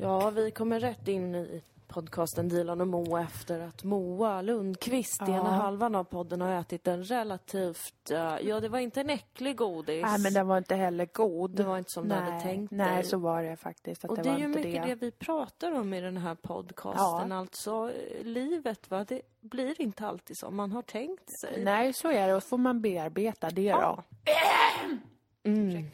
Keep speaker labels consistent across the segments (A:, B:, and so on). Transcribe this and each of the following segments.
A: Ja, vi kommer rätt in i podcasten Dilan och Moa efter att Moa Lundqvist,
B: Ja.
A: ena halvan av podden, har ätit en relativt... eh, ja, det var inte en äcklig godis.
B: Nej, men den var inte heller god.
A: Det var inte som du
B: nej,
A: hade tänkt
B: Nej,
A: dig.
B: så var det faktiskt.
A: Och
B: det,
A: det är ju mycket det. vi pratar om i den här podcasten. Alltså, eh, livet, va? Det blir inte alltid som man har tänkt sig.
B: Nej, så är det. Och så får man bearbeta det
A: Ja.
B: då.
A: Mm.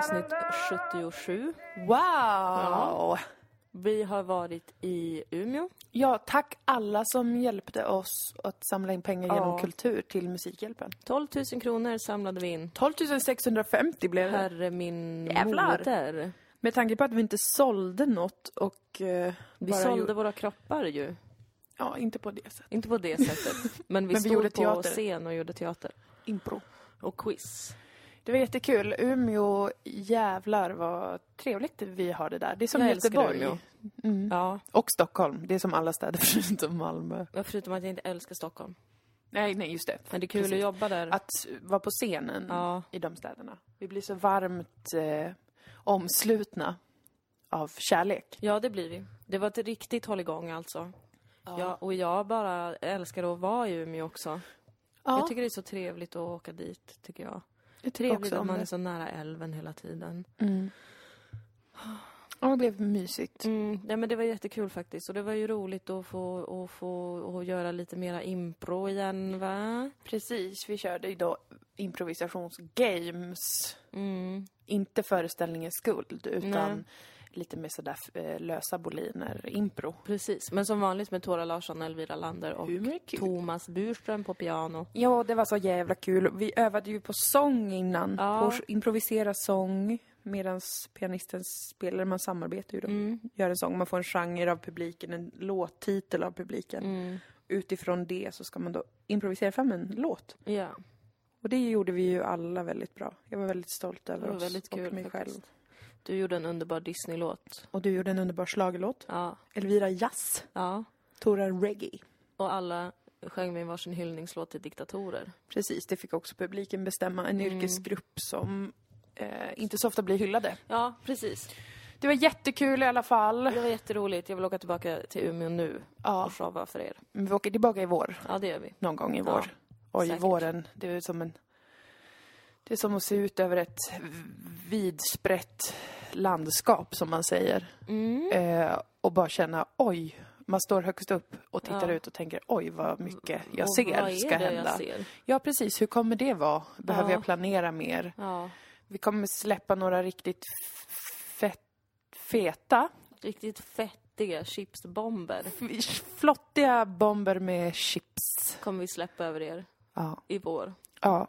A: Avsnitt 77.
B: Wow!
A: Vi har varit i Umeå.
B: Ja, tack alla som hjälpte oss att samla in pengar genom
A: Ja.
B: kultur till Musikhjälpen.
A: 12 000 kronor samlade vi in.
B: 12 650 blev det.
A: Herre min
B: Jävlar.
A: moder.
B: Med tanke på att vi inte sålde något och eh,
A: Vi sålde
B: gjorde-
A: våra kroppar ju.
B: Ja, inte på det sättet.
A: Inte på det sättet. Men vi
B: Men vi
A: stod på
B: teater.
A: scen och gjorde teater.
B: Impro.
A: Och quiz.
B: Det var jättekul. Umeå, jävlar vad trevligt vi har det där. Det är som
A: Jag
B: Göteborg. Mm.
A: Ja,
B: Och Stockholm. Det är som alla städer förutom Malmö.
A: förutom att jag inte älskar Stockholm.
B: Nej, nej, just det.
A: Men det är kul
B: Precis.
A: att jobba där.
B: Att vara på scenen
A: Ja.
B: i de städerna. Vi blir så varmt eh, omslutna av kärlek.
A: Ja, det blir vi. Det var ett riktigt hålligång alltså. Ja. och jag bara älskar att vara i Umeå också.
B: Ja,
A: Jag tycker det är så trevligt att åka dit, tycker jag.
B: Jag tycker
A: Trevligt
B: också om
A: man är
B: det.
A: så nära älven hela tiden.
B: Mm. Ja, det blev mysigt.
A: Mm, ja, men det var jättekul faktiskt. Och det var ju roligt att få, att få att göra lite mera impro igen, va?
B: Precis, vi körde ju då improvisationsgames.
A: Mm.
B: Inte föreställningens skuld, utan
A: Nej.
B: Lite mer sådär eh, lösa boliner, impro.
A: Precis. Men som vanligt med Tora Larsson, Elvira Lander och? Thomas Burström på piano.
B: Ja, det var så jävla kul. Vi övade ju på sång innan.
A: Ja.
B: På improvisera sång medan pianisten spelar. Man samarbetar ju då.
A: Mm.
B: Gör en sång. Man får en genre av publiken, en låttitel av publiken.
A: Mm.
B: Utifrån det så ska man då improvisera fram en låt.
A: Ja,
B: Och det gjorde vi ju alla väldigt bra. Jag var väldigt stolt över oss
A: väldigt kul
B: och mig
A: faktiskt.
B: själv.
A: Du gjorde en underbar Disney-låt.
B: Och du gjorde en underbar schlagerlåt.
A: Ja,
B: Elvira Jazz.
A: ja.
B: Tora Reggae.
A: Och alla sjöng med varsin hyllningslåt till diktatorer.
B: Precis, det fick också publiken bestämma. En
A: Mm.
B: yrkesgrupp som eh, inte så ofta blir hyllade.
A: Ja, precis.
B: Det var jättekul i alla fall.
A: Det var jätteroligt. Jag vill åka tillbaka till Umeå nu
B: Ja,
A: och showa för er.
B: men vi åker tillbaka i vår.
A: Ja, det gör vi.
B: Någon gång i
A: Ja,
B: vår. och i
A: säkert.
B: våren, det är som en... Det är som att se ut över ett vidsprätt landskap, som man säger.
A: Mm.
B: Eh, och bara känna, oj, man står högst upp och tittar
A: Ja.
B: ut och tänker, oj vad mycket jag
A: Och
B: ser ska hända.
A: Ser?
B: Ja, precis. Hur kommer det vara? Behöver
A: Ja.
B: jag planera mer?
A: Ja,
B: Vi kommer släppa några riktigt fett, feta,
A: riktigt fettiga chipsbomber
B: flottiga bomber med chips.
A: kommer vi släppa över er i vår.
B: ja.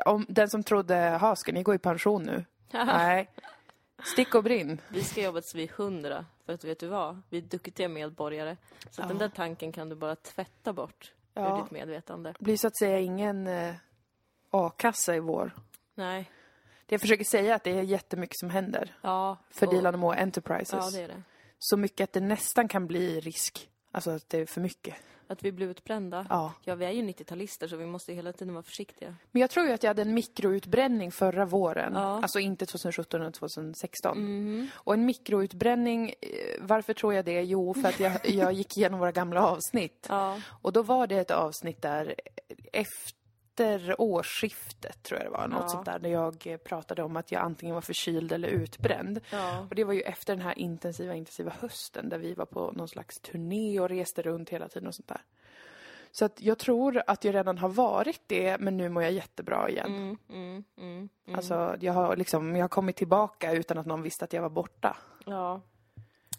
B: Om, den som trodde, ha ska ni gå i pension nu? Nej. Stick och brinn.
A: Vi ska jobba tills vi är hundra. För att vet du vad? Vi är duktiga medborgare. Så att
B: Ja.
A: den där tanken kan du bara tvätta bort ur
B: Ja.
A: ditt medvetande.
B: Det blir så att säga ingen eh, a-kassa i vår.
A: Nej.
B: Det jag försöker säga är att det är jättemycket som händer
A: Ja.
B: för
A: och-
B: Dilan Moa Enterprises.
A: Ja, det är det.
B: Så mycket att det nästan kan bli risk. Alltså att det är för mycket.
A: Att vi blir utbrända.
B: Ja.
A: Ja, vi är ju 90-talister så vi måste hela tiden vara försiktiga.
B: Men jag tror ju att jag hade en mikroutbränning förra våren.
A: Ja.
B: Alltså inte 2017 utan 2016.
A: Mhm.
B: Och en mikroutbränning, eh, varför tror jag det? Jo, för att jag, jag gick igenom våra gamla avsnitt.
A: Ja.
B: Och då var det ett avsnitt där efter årsskiftet, tror jag det var, något
A: Ja.
B: sånt där, där jag eh, pratade om att jag antingen var förkyld eller utbränd.
A: Ja.
B: Och det var ju efter den här intensiva, intensiva hösten där vi var på någon slags turné och reste runt hela tiden och sånt där. Så att jag tror att jag redan har varit det, men nu mår jag jättebra igen.
A: Mm, mm, mm, mm.
B: Alltså, jag har liksom, jag har kommit tillbaka utan att någon visste att jag var borta.
A: Ja.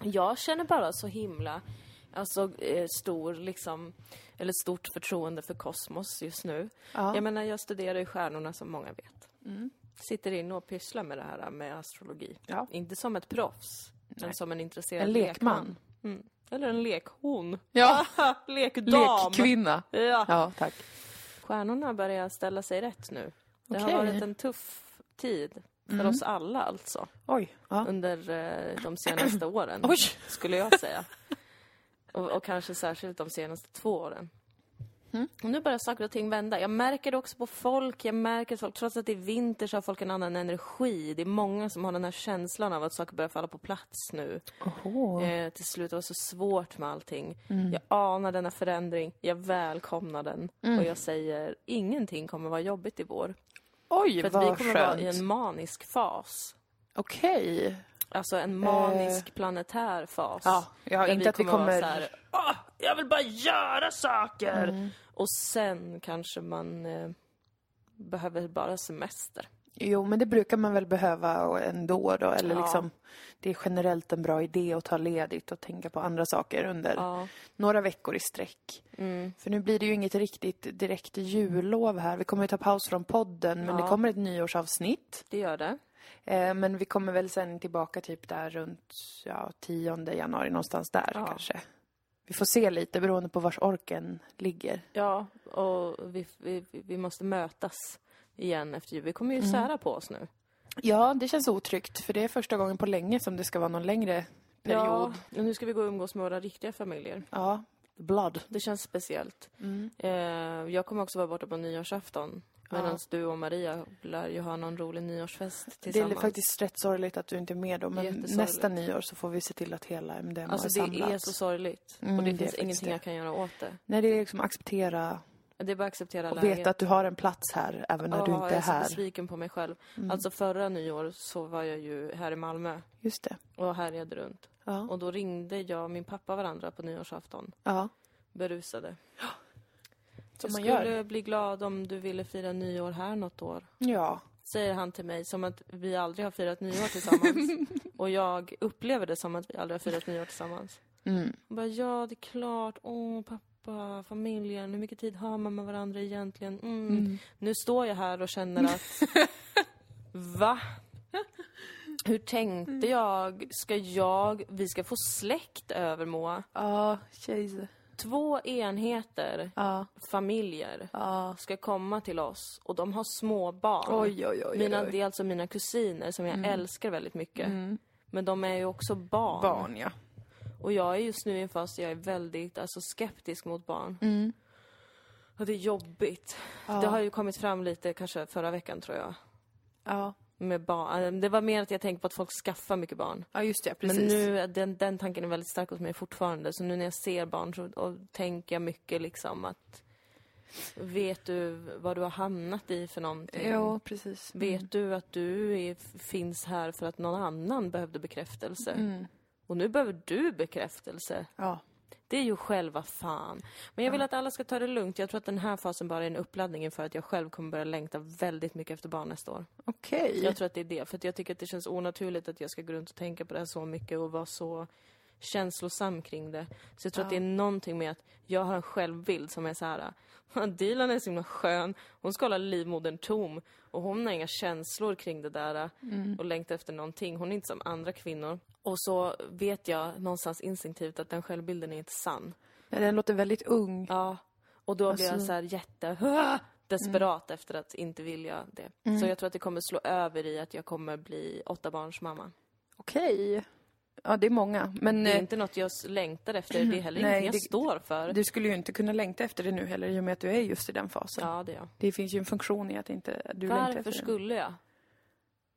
A: Jag känner bara så himla, alltså eh, stor liksom, eller stort förtroende för kosmos just nu.
B: Ja.
A: Jag menar, jag studerar ju stjärnorna som många vet.
B: Mm.
A: Sitter inne och pysslar med det här med astrologi.
B: Ja.
A: Inte som ett proffs, men
B: Nej.
A: som en intresserad
B: En lekman.
A: Mm. Eller en lekhon.
B: Ja.
A: Lekdam.
B: Lekkvinna.
A: Ja.
B: Ja, tack.
A: Stjärnorna börjar ställa sig rätt nu. Det har
B: Okej.
A: varit en tuff tid För oss alla alltså.
B: Oj. Ja.
A: Under eh, de senaste åren.
B: Oj.
A: Skulle jag säga. Och, och kanske särskilt de senaste två åren.
B: Mm.
A: Och nu börjar saker och ting vända. Jag märker det också på folk. Jag märker att folk, trots att det är vinter så har folk en annan energi. Det är många som har den här känslan av att saker börjar falla på plats nu. Eh, till slut det var så svårt med allting.
B: Mm.
A: Jag anar denna förändring. Jag välkomnar den.
B: Mm.
A: Och jag säger, ingenting kommer vara jobbigt i vår.
B: Oj,
A: För att
B: vad
A: vi kommer vara i
B: skönt.
A: en manisk fas.
B: Okej.
A: Alltså en manisk planetär fas.
B: Eh. Ja, ja inte att vi kommer...
A: så här, "Åh, jag vill bara göra saker!
B: Mm.
A: Och sen kanske man eh, behöver bara semester.
B: Jo, men det brukar man väl behöva ändå då. Eller
A: Ja.
B: liksom, det är generellt en bra idé att ta ledigt och tänka på andra saker under
A: Ja.
B: några veckor i sträck.
A: Mm.
B: För nu blir det ju inget riktigt direkt jullov här. Vi kommer ju ta paus från podden, men
A: Ja.
B: det kommer ett nyårsavsnitt.
A: Det gör det.
B: Eh, men vi kommer väl sen tillbaka typ där runt ja, 10 januari, någonstans där
A: Ja.
B: kanske. Vi får se lite beroende på vars orken ligger.
A: Ja, och vi, vi, vi måste mötas igen efter jul. Vi kommer ju
B: Mm.
A: sära på oss nu.
B: Ja, det känns otryggt för det är första gången på länge som det ska vara någon längre period.
A: Ja, nu ska vi gå och umgås med våra riktiga familjer.
B: Ja, blood.
A: Det känns speciellt.
B: Mm.
A: Eh, jag kommer också vara borta på nyårsafton. Medan du och Maria lär ju ha någon rolig nyårsfest
B: Det
A: tillsammans.
B: är faktiskt rätt sorgligt att du inte är med då, men nästa nyår så får vi se till att hela MDMA
A: Alltså
B: är
A: det
B: samlat.
A: är så sorgligt.
B: Mm,
A: och det
B: det
A: finns ingenting
B: det.
A: jag kan göra åt det.
B: Nej, det är liksom acceptera
A: Det är bara att acceptera
B: och
A: läget.
B: veta att du har en plats här även när du
A: Ja,
B: inte är
A: jag är så
B: här.
A: besviken på mig själv.
B: Mm.
A: Alltså förra nyår så var jag ju här i Malmö
B: Just det.
A: och härjade runt.
B: Ja.
A: Och då ringde jag och min pappa varandra på nyårsafton.
B: ja.
A: Berusade.
B: Som
A: jag
B: man
A: skulle
B: gör.
A: bli glad om du ville fira nyår här något år.
B: Ja.
A: Säger han till mig som att vi aldrig har firat nyår tillsammans. och jag upplever det som att vi aldrig har firat nyår tillsammans.
B: Mm.
A: Och bara, ja det är klart. Åh pappa, familjen, hur mycket tid har man med varandra egentligen? Mm.
B: Mm.
A: Nu står jag här och känner att... Va? Hur tänkte jag? Ska jag... Vi ska få släkt över, Moa.
B: Ja, tjejs.
A: Två enheter,
B: Ja.
A: familjer,
B: Ja.
A: ska komma till oss och de har små barn.
B: Oj, oj, oj.
A: Mina, det är alltså mina kusiner som jag älskar väldigt mycket.
B: Mm.
A: Men de är ju också barn.
B: Barn, ja.
A: Och jag är just nu i en fas där jag är väldigt alltså, skeptisk mot barn.
B: Mm.
A: Och det är jobbigt.
B: Ja.
A: Det har ju kommit fram lite, kanske förra veckan tror jag.
B: Ja.
A: Med barn. Det var mer att jag tänkte på att folk skaffar mycket barn.
B: ja, just det. Precis.
A: Men nu, den, den tanken är väldigt stark hos mig fortfarande. Så nu när jag ser barn så och tänker jag mycket liksom att Vet du vad du har hamnat i för någonting?
B: Ja, precis.
A: Vet du att du är, finns här för att någon annan behövde bekräftelse?
B: Mm.
A: Och nu behöver du bekräftelse.
B: Ja.
A: Det är ju själva fan. Men jag vill att alla ska ta det lugnt. Jag tror att den här fasen bara är en uppladdning inför att jag själv kommer börja längta väldigt mycket efter barn nästa år.
B: Okej.
A: Jag tror att det är det. För jag tycker att det känns onaturligt att jag ska gå runt och tänka på det här så mycket och vara så känslosam kring det. Så jag tror att det är någonting med att jag har en självbild som är så här. Dilan är så himla skön. Hon ska hålla livmodern tom. Och hon har inga känslor kring det där och längtar efter någonting. Hon är inte som andra kvinnor. Och så vet jag någonstans instinktivt att den självbilden är inte sann.
B: Ja, den låter väldigt ung.
A: Ja. Och då blir jag
B: Alltså-
A: så här jätte desperat efter att inte vilja det. Så jag tror att det kommer slå över i att jag kommer bli åtta barns mamma.
B: Okej. Ja, det är många. Men
A: Det är
B: eh,
A: inte något jag längtar efter, det är heller
B: Nej,
A: ingenting jag står för.
B: du skulle ju inte kunna längta efter det nu heller i och med att du är just i den fasen.
A: Ja, det är jag.
B: Det finns ju en funktion i att inte du längtar
A: Varför
B: efter det.
A: skulle jag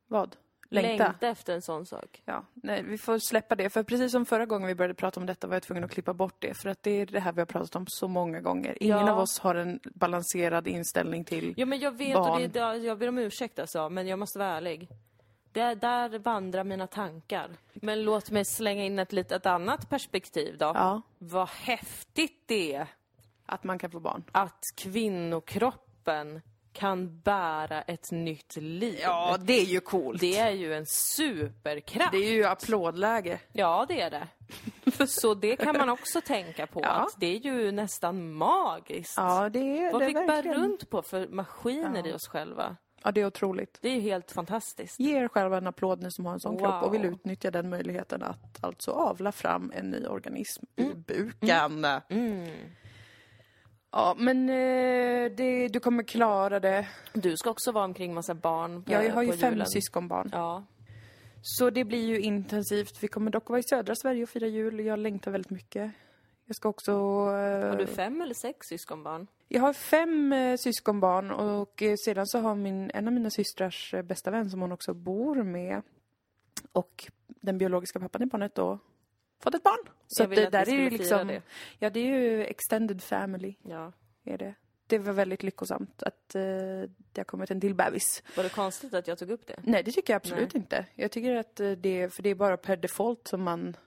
B: Vad? Längta?
A: längta efter en sån sak?
B: Ja, nej, vi får släppa det. För precis som förra gången vi började prata om detta var jag tvungen att klippa bort det. För att det är det här vi har pratat om så många gånger. Ingen
A: Ja.
B: av oss har en balanserad inställning till...
A: Ja, men jag vet
B: Barn.
A: och det, jag ber om ursäkt alltså, men jag måste vara ärlig. Där, där vandrar mina tankar. Men låt mig slänga in ett litet annat perspektiv då.
B: Ja,
A: Vad häftigt det är
B: att man kan få barn.
A: att kvinnokroppen kan bära ett nytt liv.
B: det är ju coolt.
A: Det är ju en superkraft.
B: Det är ju applådläge.
A: Ja, det är det. Så det kan man också tänka på.
B: Ja.
A: Att det är ju nästan magiskt.
B: Ja, det är
A: Vad
B: det
A: vi bär
B: verkligen.
A: runt på för maskiner
B: Ja.
A: i oss själva.
B: Ja, det är otroligt.
A: Det är helt fantastiskt.
B: Ge er själva en applåd ni som har en sån kropp och vill
A: Wow.
B: utnyttja den möjligheten att alltså avla fram en ny organism ur buken.
A: Mm.
B: Ja, men eh, det, du kommer klara det.
A: Du ska också vara omkring massa barn på,
B: Ja, jag har ju fem
A: julen.
B: syskonbarn.
A: Ja.
B: Så det blir ju intensivt. Vi kommer dock vara i södra Sverige och fira jul. Jag längtar väldigt mycket. Jag ska också... eh,
A: Har du fem eller sex syskonbarn?
B: Jag har fem eh, syskonbarn och eh, sedan så har min, en av mina systrars eh, bästa vän som hon också bor med och den biologiska pappan i barnet då fått ett barn. Så det där är ju liksom,
A: det.
B: ja det är ju extended family,
A: Ja.
B: är det. Det var väldigt lyckosamt att eh, det har kommit en till bebis.
A: Var det konstigt att jag tog upp det?
B: Nej, det tycker jag absolut
A: Nej.
B: inte. Jag tycker att eh, det, för det är bara per default som man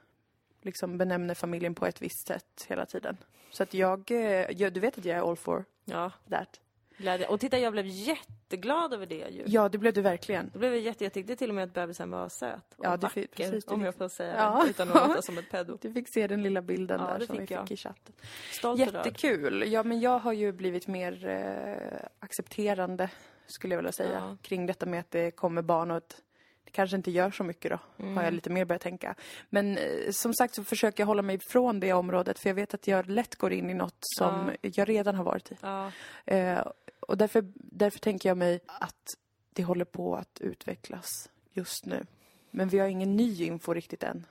B: liksom benämner familjen på ett visst sätt hela tiden. Så att jag, eh, jag du vet att jag är all for
A: Ja,
B: that.
A: glädje. Och titta, jag blev jätteglad över det ju.
B: Ja, det blev du verkligen.
A: Då blev jag jätte, jag tyckte till och med att bebisen var söt och
B: Ja,
A: vacker,
B: fi- precis,
A: om
B: fick-
A: jag får säga
B: Ja.
A: det, utan att låta som ett pedo.
B: Du fick se den lilla bilden
A: Ja,
B: där som vi
A: fick jag.
B: fick i chatten.
A: Stolt.
B: Jättekul! Ja, men jag har ju blivit mer eh, accepterande, skulle jag vilja säga,
A: Ja.
B: kring detta med att det kommer barn och att det kanske inte gör så mycket då,
A: Mm.
B: har jag lite mer börjat tänka. Men eh, som sagt så försöker jag hålla mig ifrån det området, för jag vet att jag lätt går in i något som jag redan har varit i.
A: Ja,
B: Eh, och därför, därför tänker jag mig att det håller på att utvecklas just nu. Men vi har ingen ny info riktigt än.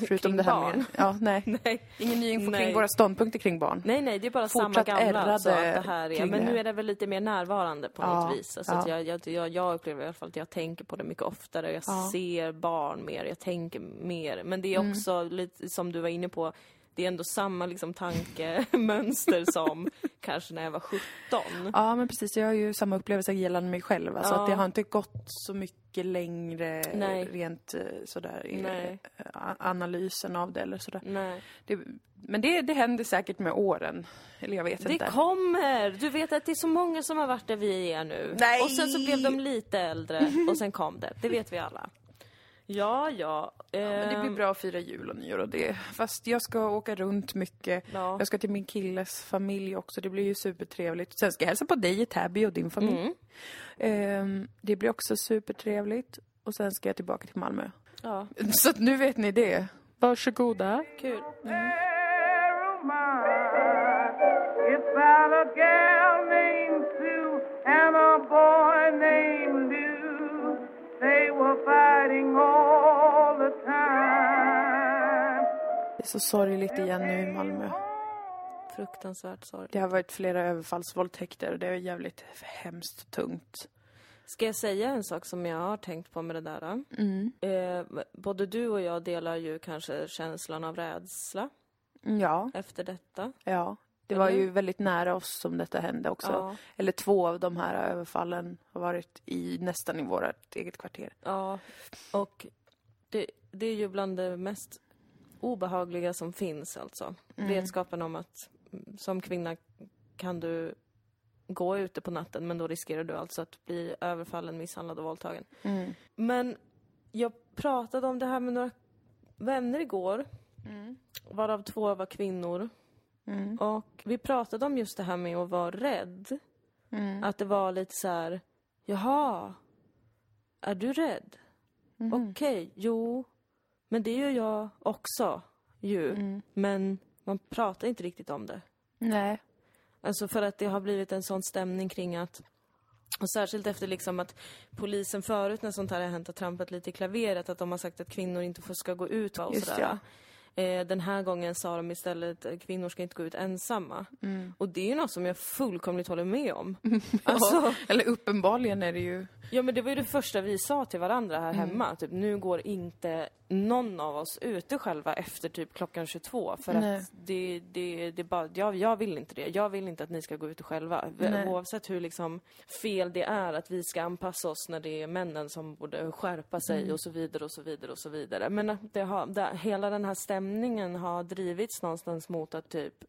B: Förutom
A: kring
B: det här
A: barn.
B: med... Ja, nej.
A: Nej.
B: Ingen ny info kring våra ståndpunkter kring barn.
A: Nej, nej, det är bara
B: Fortsatt
A: samma gamla. Alltså, att det här är, men nu är det väl lite mer närvarande på
B: Ja,
A: något vis. Alltså
B: ja.
A: jag, jag, jag, jag upplever i alla fall att jag tänker på det mycket oftare. Jag
B: Ja.
A: ser barn mer, jag tänker mer. Men det är
B: Mm.
A: också lite som du var inne på, det är ändå samma liksom tankemönster som kanske när jag var 17.
B: Ja, men precis. Jag har ju samma upplevelse gällande mig själv. Alltså
A: Ja.
B: att det har inte gått så mycket längre
A: Nej.
B: rent eh, sådär i eh, analysen av det eller sådär.
A: Nej.
B: Det, men det, det händer säkert med åren. Eller jag vet
A: Det
B: inte.
A: kommer! Du vet att det är så många som har varit där vi är nu.
B: Nej!
A: Och sen så blev de lite äldre och sen kom det. Det vet vi alla. Ja, ja.
B: Men det blir
A: ehm,
B: bra att fira jul och nyår och det. Fast jag ska åka runt mycket.
A: Ja.
B: Jag ska till min killes familj också. Det blir ju supertrevligt. Sen ska jag hälsa på dig i Täby och din familj.
A: Mm.
B: Ehm, det blir också supertrevligt. Och sen ska jag tillbaka till Malmö.
A: Ja,
B: Så att nu vet ni det. Varsågoda.
A: kul.
C: Arrow
B: så sorgligt igen nu i Malmö.
A: Fruktansvärt sorgligt.
B: Det har varit flera överfallsvåldtäkter och det är jävligt hemskt tungt.
A: Ska jag säga en sak som jag har tänkt på med det där?
B: Mm.
A: Eh, både du och jag delar ju kanske känslan av rädsla
B: Ja,
A: efter detta.
B: ja. Det var
A: Eller?
B: ju väldigt nära oss som detta hände också.
A: Ja.
B: Eller två av de här överfallen har varit i nästan i vårt eget kvarter.
A: Ja, och det, det är ju bland det mest obehagliga som finns alltså. Vetskapen om att mm, som kvinna kan du gå ute på natten men då riskerar du alltså att bli överfallen, misshandlad och våldtagen.
B: Mm.
A: Men jag pratade om det här med några vänner igår, varav två var kvinnor.
B: Mm.
A: Och vi pratade om just det här med att vara rädd.
B: Mm.
A: Att det var lite så här, jaha, är du rädd?
B: Mm.
A: Okej, jo, men det gör jag också ju.
B: Mm.
A: Men man pratar inte riktigt om det.
B: Nej.
A: Alltså för att det har blivit en sån stämning kring att och särskilt efter liksom att polisen förut när sånt här har hänt har trampat lite i klaveret, att de har sagt att kvinnor inte får, ska gå ut och sådär. Eh, den här gången sa de istället att kvinnor ska inte gå ut ensamma.
B: Mm.
A: Och det är ju något som jag fullkomligt håller med om. Alltså,
B: Eller uppenbarligen är det ju...
A: Ja men det var ju det första vi sa till varandra här
B: Mm.
A: hemma. Typ, nu går inte någon av oss ute själva efter typ klockan 22. För
B: Nej.
A: att det, det, det bara, jag, jag vill inte det. Jag vill inte att ni ska gå ute själva.
B: Nej.
A: Oavsett hur liksom fel det är att vi ska anpassa oss när det är männen som borde skärpa sig
B: Mm.
A: och så vidare och så vidare och så vidare. Men det har, det, hela den här stämningen har drivits någonstans mot att typ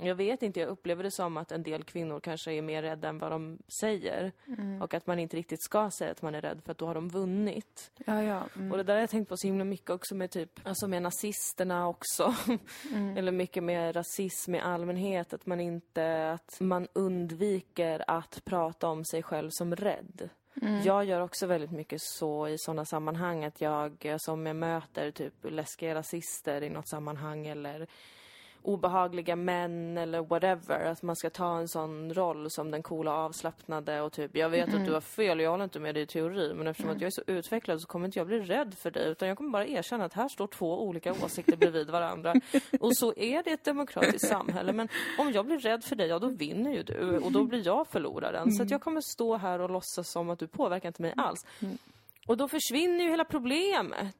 A: jag vet inte, jag upplever det som att en del kvinnor kanske är mer rädda än vad de säger.
B: Mm.
A: Och att man inte riktigt ska säga att man är rädd för att då har de vunnit.
B: Ja, ja. Mm.
A: Och det där har jag tänkt på så himla mycket också med typ, alltså med nazisterna också.
B: Mm.
A: Eller mycket med rasism i allmänhet, att man inte, att man undviker att prata om sig själv som rädd.
B: Mm.
A: Jag gör också väldigt mycket så i sådana sammanhang att jag, som jag möter typ läskiga rasister i något sammanhang eller obehagliga män eller whatever. Att man ska ta en sån roll som den coola avslappnade och typ, jag vet att du har fel, jag håller inte med dig i teori, men eftersom att jag är så utvecklad så kommer inte jag bli rädd för dig, utan jag kommer bara erkänna att här står två olika åsikter bredvid varandra. Och så är det ett demokratiskt samhälle. Men om jag blir rädd för dig, ja då vinner ju du och då blir jag förloraren. Så att jag kommer stå här och låtsas som att du påverkar inte mig alls. Och då försvinner ju hela problemet.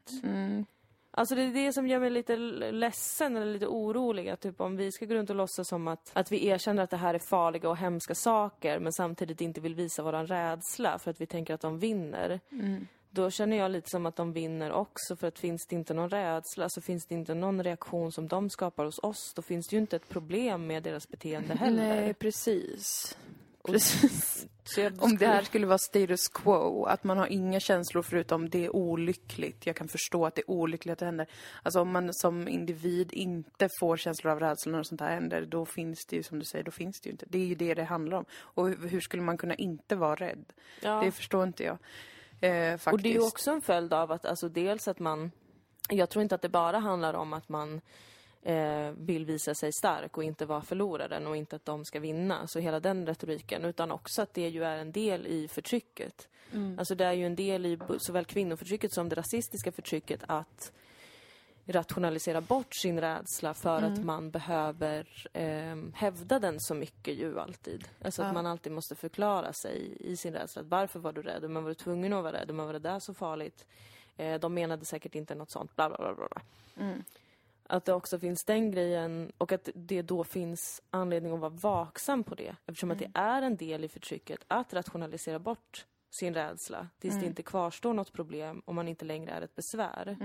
A: Alltså det är det som gör mig lite ledsen eller lite orolig. Att typ om vi ska gå runt och låtsas som att, att vi erkänner att det här är farliga och hemska saker men samtidigt inte vill visa våran rädsla för att vi tänker att de vinner. Då känner jag lite som att de vinner också för att finns det inte någon rädsla så finns det inte någon reaktion som de skapar hos oss då finns det ju inte ett problem med deras beteende heller.
B: Nej, precis. Precis.
A: Jag
B: Om det här skulle vara status quo, att man har inga känslor förutom det är olyckligt. Jag kan förstå att det är olyckligt att det händer. Alltså om man som individ inte får känslor av rädsla när sånt här händer, då finns det ju som du säger, då finns det ju inte. Det är ju det det handlar om. Och hur, skulle man kunna inte vara rädd?
A: Ja.
B: Det förstår inte jag. Eh, faktiskt.
A: Och det är ju också en följd av att, alltså dels att man... Jag tror inte att det bara handlar om att man eh, vill visa sig stark och inte vara förloraren och inte att de ska vinna, så hela den retoriken, utan också att det ju är en del i förtrycket. Alltså det är ju en del i såväl kvinnoförtrycket som det rasistiska förtrycket att rationalisera bort sin rädsla för att man behöver eh, hävda den så mycket ju alltid. Alltså att
B: Ja.
A: man alltid måste förklara sig i sin rädsla. Att Varför var du rädd? Men var du tvungen att vara rädd? Men var det där så farligt? Eh, de menade säkert inte något sånt. Bla, bla, bla, bla. bla. Att det också finns den grejen och att det då finns anledning att vara vaksam på det. Eftersom att det är en del i förtrycket att rationalisera bort sin rädsla tills det inte kvarstår något problem och man inte längre är ett besvär.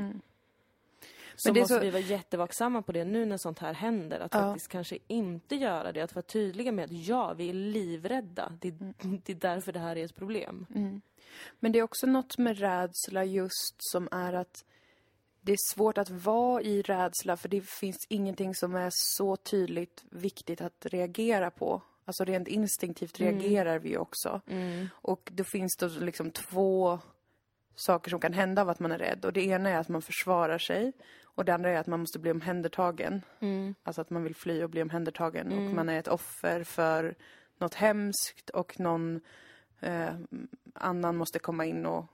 A: Så
B: Men det
A: måste
B: så-
A: vi vara jättevaksamma på det nu när sånt här händer. Att
B: Ja.
A: faktiskt kanske inte göra det. Att vara tydliga med att ja, vi är livrädda. Det, det är därför det här är ett problem.
B: Men det är också något med rädsla just som är att det är svårt att vara i rädsla för det finns ingenting som är så tydligt viktigt att reagera på. Alltså rent instinktivt reagerar vi också. Och då finns det liksom två saker som kan hända av att man är rädd. Och det ena är att man försvarar sig och det andra är att man måste bli omhändertagen. Alltså att man vill fly och bli omhändertagen och man är ett offer för något hemskt och någon eh, annan måste komma in och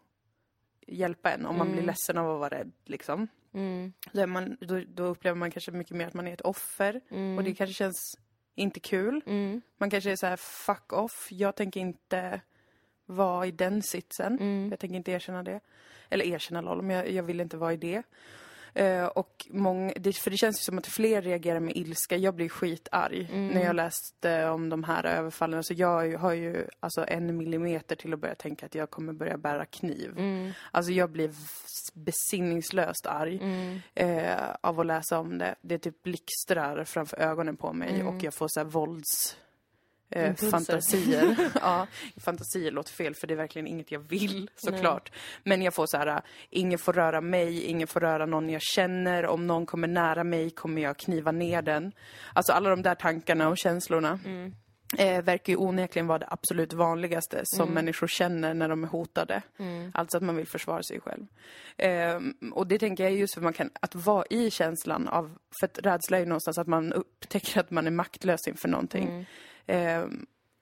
B: hjälpa en om man blir ledsen av att vara rädd. Liksom. Då, är man, då, då upplever man kanske mycket mer att man är ett offer och det kanske känns inte kul. Man kanske är så här, fuck off, jag tänker inte vara i den sitsen. Jag tänker inte erkänna det. Eller erkänna LOL, men jag, jag vill inte vara i det. Eh, och många, det, för det känns ju som att fler reagerar med ilska. Jag blir skitarg när jag läste om de här överfallen. Så jag har ju- alltså en millimeter till att börja tänka att jag kommer börja bära kniv. Alltså jag blir besinningslöst arg eh, av att läsa om det. Det typ blixtrar framför ögonen på mig och jag får så här vålds... Eh, fantasier. ja, fantasier låter fel för det är verkligen inget jag vill såklart. Men jag får så här, ingen får röra mig, ingen får röra någon jag känner. Om någon kommer nära mig kommer jag kniva ner den. Alltså alla de där tankarna och känslorna. Eh, verkar ju onekligen vara det absolut vanligaste som människor känner när de är hotade. Alltså att man vill försvara sig själv. Eh, och det tänker jag just för man kan, att vara i känslan av, för att rädsla är ju någonstans att man upptäcker att man är maktlös inför någonting. Eh,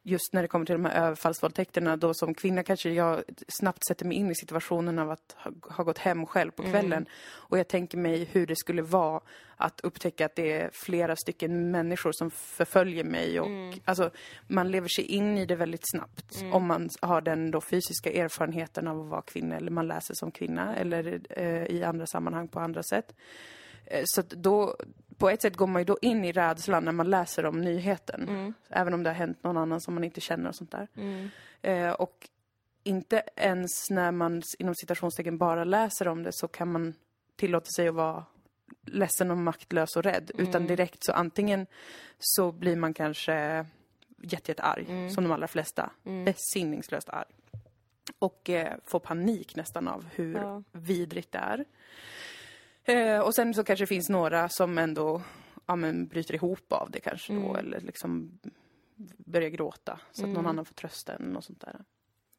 B: just när det kommer till de här överfallsvåldtäkterna, då som kvinna kanske jag snabbt sätter mig in i situationen av att ha, ha gått hem själv på kvällen. Och jag tänker mig hur det skulle vara att upptäcka att det är flera stycken människor som förföljer mig. Och, alltså, man lever sig in i det väldigt snabbt om man har den då fysiska erfarenheten av att vara kvinna eller man läser som kvinna eller eh, i andra sammanhang på andra sätt. Eh, Så då, på ett sätt går man ju då in i rädslan när man läser om nyheten. Även om det har hänt någon annan som man inte känner och sånt där. Eh, och inte ens när man inom citationstecken bara läser om det så kan man tillåta sig att vara ledsen och maktlös och rädd. Utan direkt så antingen så blir man kanske jätte, jättearg, som de allra flesta. Besinningslöst arg. Och eh, får panik nästan av hur
A: Ja.
B: vidrigt det är. Eh, och sen så kanske det finns några som ändå ja, men, bryter ihop av det kanske då, eller liksom börjar gråta så att någon annan får trösta en och sånt där.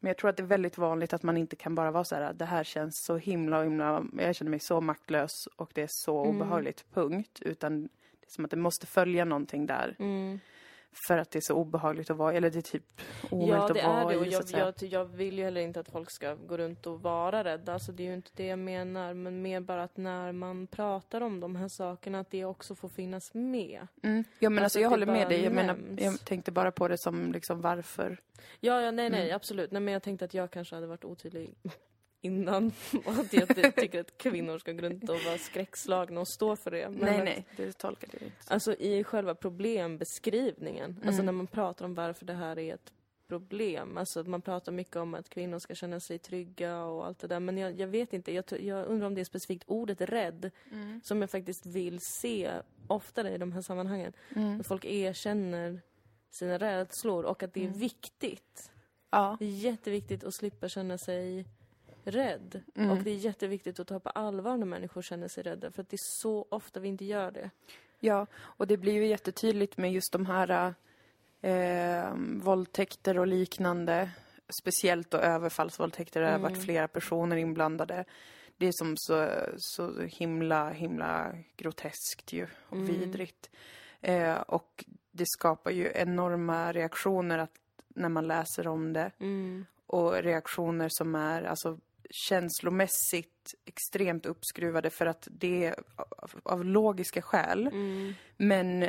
B: Men jag tror att det är väldigt vanligt att man inte kan bara vara så här, det här känns så himla, himla, jag känner mig så maktlös och det är så obehagligt, punkt. Utan Det är som att det måste följa någonting där.
A: Mm.
B: För att det är så obehagligt att vara eller det är typ omöjligt
A: Ja, det
B: att vara
A: är det. Och
B: i, så
A: jag,
B: att säga.
A: jag, jag vill ju heller inte att folk ska gå runt och vara rädda. Alltså, det är ju inte det jag menar. Men mer bara att när man pratar om de här sakerna, att det också får finnas med.
B: Mm. Ja men alltså,
A: Alltså,
B: jag håller
A: det
B: med dig. Jag menar, jag tänkte bara på det som liksom varför.
A: Ja, ja nej, nej,
B: Mm.
A: absolut. Nej, men jag tänkte att jag kanske hade varit otydlig innan. Och att jag ty- tycker att kvinnor ska gå runt och vara skräckslagna och stå för det. Men
B: nej nej, det tolkade jag inte.
A: Alltså i själva problembeskrivningen, alltså
B: Mm.
A: när man pratar om varför det här är ett problem. Alltså man pratar mycket om att kvinnor ska känna sig trygga och allt det där. Men jag, jag vet inte, jag, jag undrar om det är specifikt ordet rädd
B: Mm.
A: som jag faktiskt vill se oftare i de här sammanhangen.
B: Mm.
A: Att folk erkänner sina rädslor och att det är
B: Mm.
A: viktigt.
B: Ja.
A: Det är jätteviktigt att slippa känna sig rädd.
B: Mm.
A: Och det är jätteviktigt att ta på allvar när människor känner sig rädda. För att det är så ofta vi inte gör det.
B: Ja, och det blir ju jättetydligt med just de här eh, våldtäkter och liknande. Speciellt då överfallsvåldtäkter, där det har varit
A: Mm.
B: flera personer inblandade. Det är som så, så himla, himla groteskt ju och
A: Mm.
B: vidrigt. Eh, och det skapar ju enorma reaktioner att, när man läser om det.
A: Mm.
B: Och reaktioner som är alltså känslomässigt extremt uppskruvade för att det är av, logiska skäl.
A: Mm.
B: Men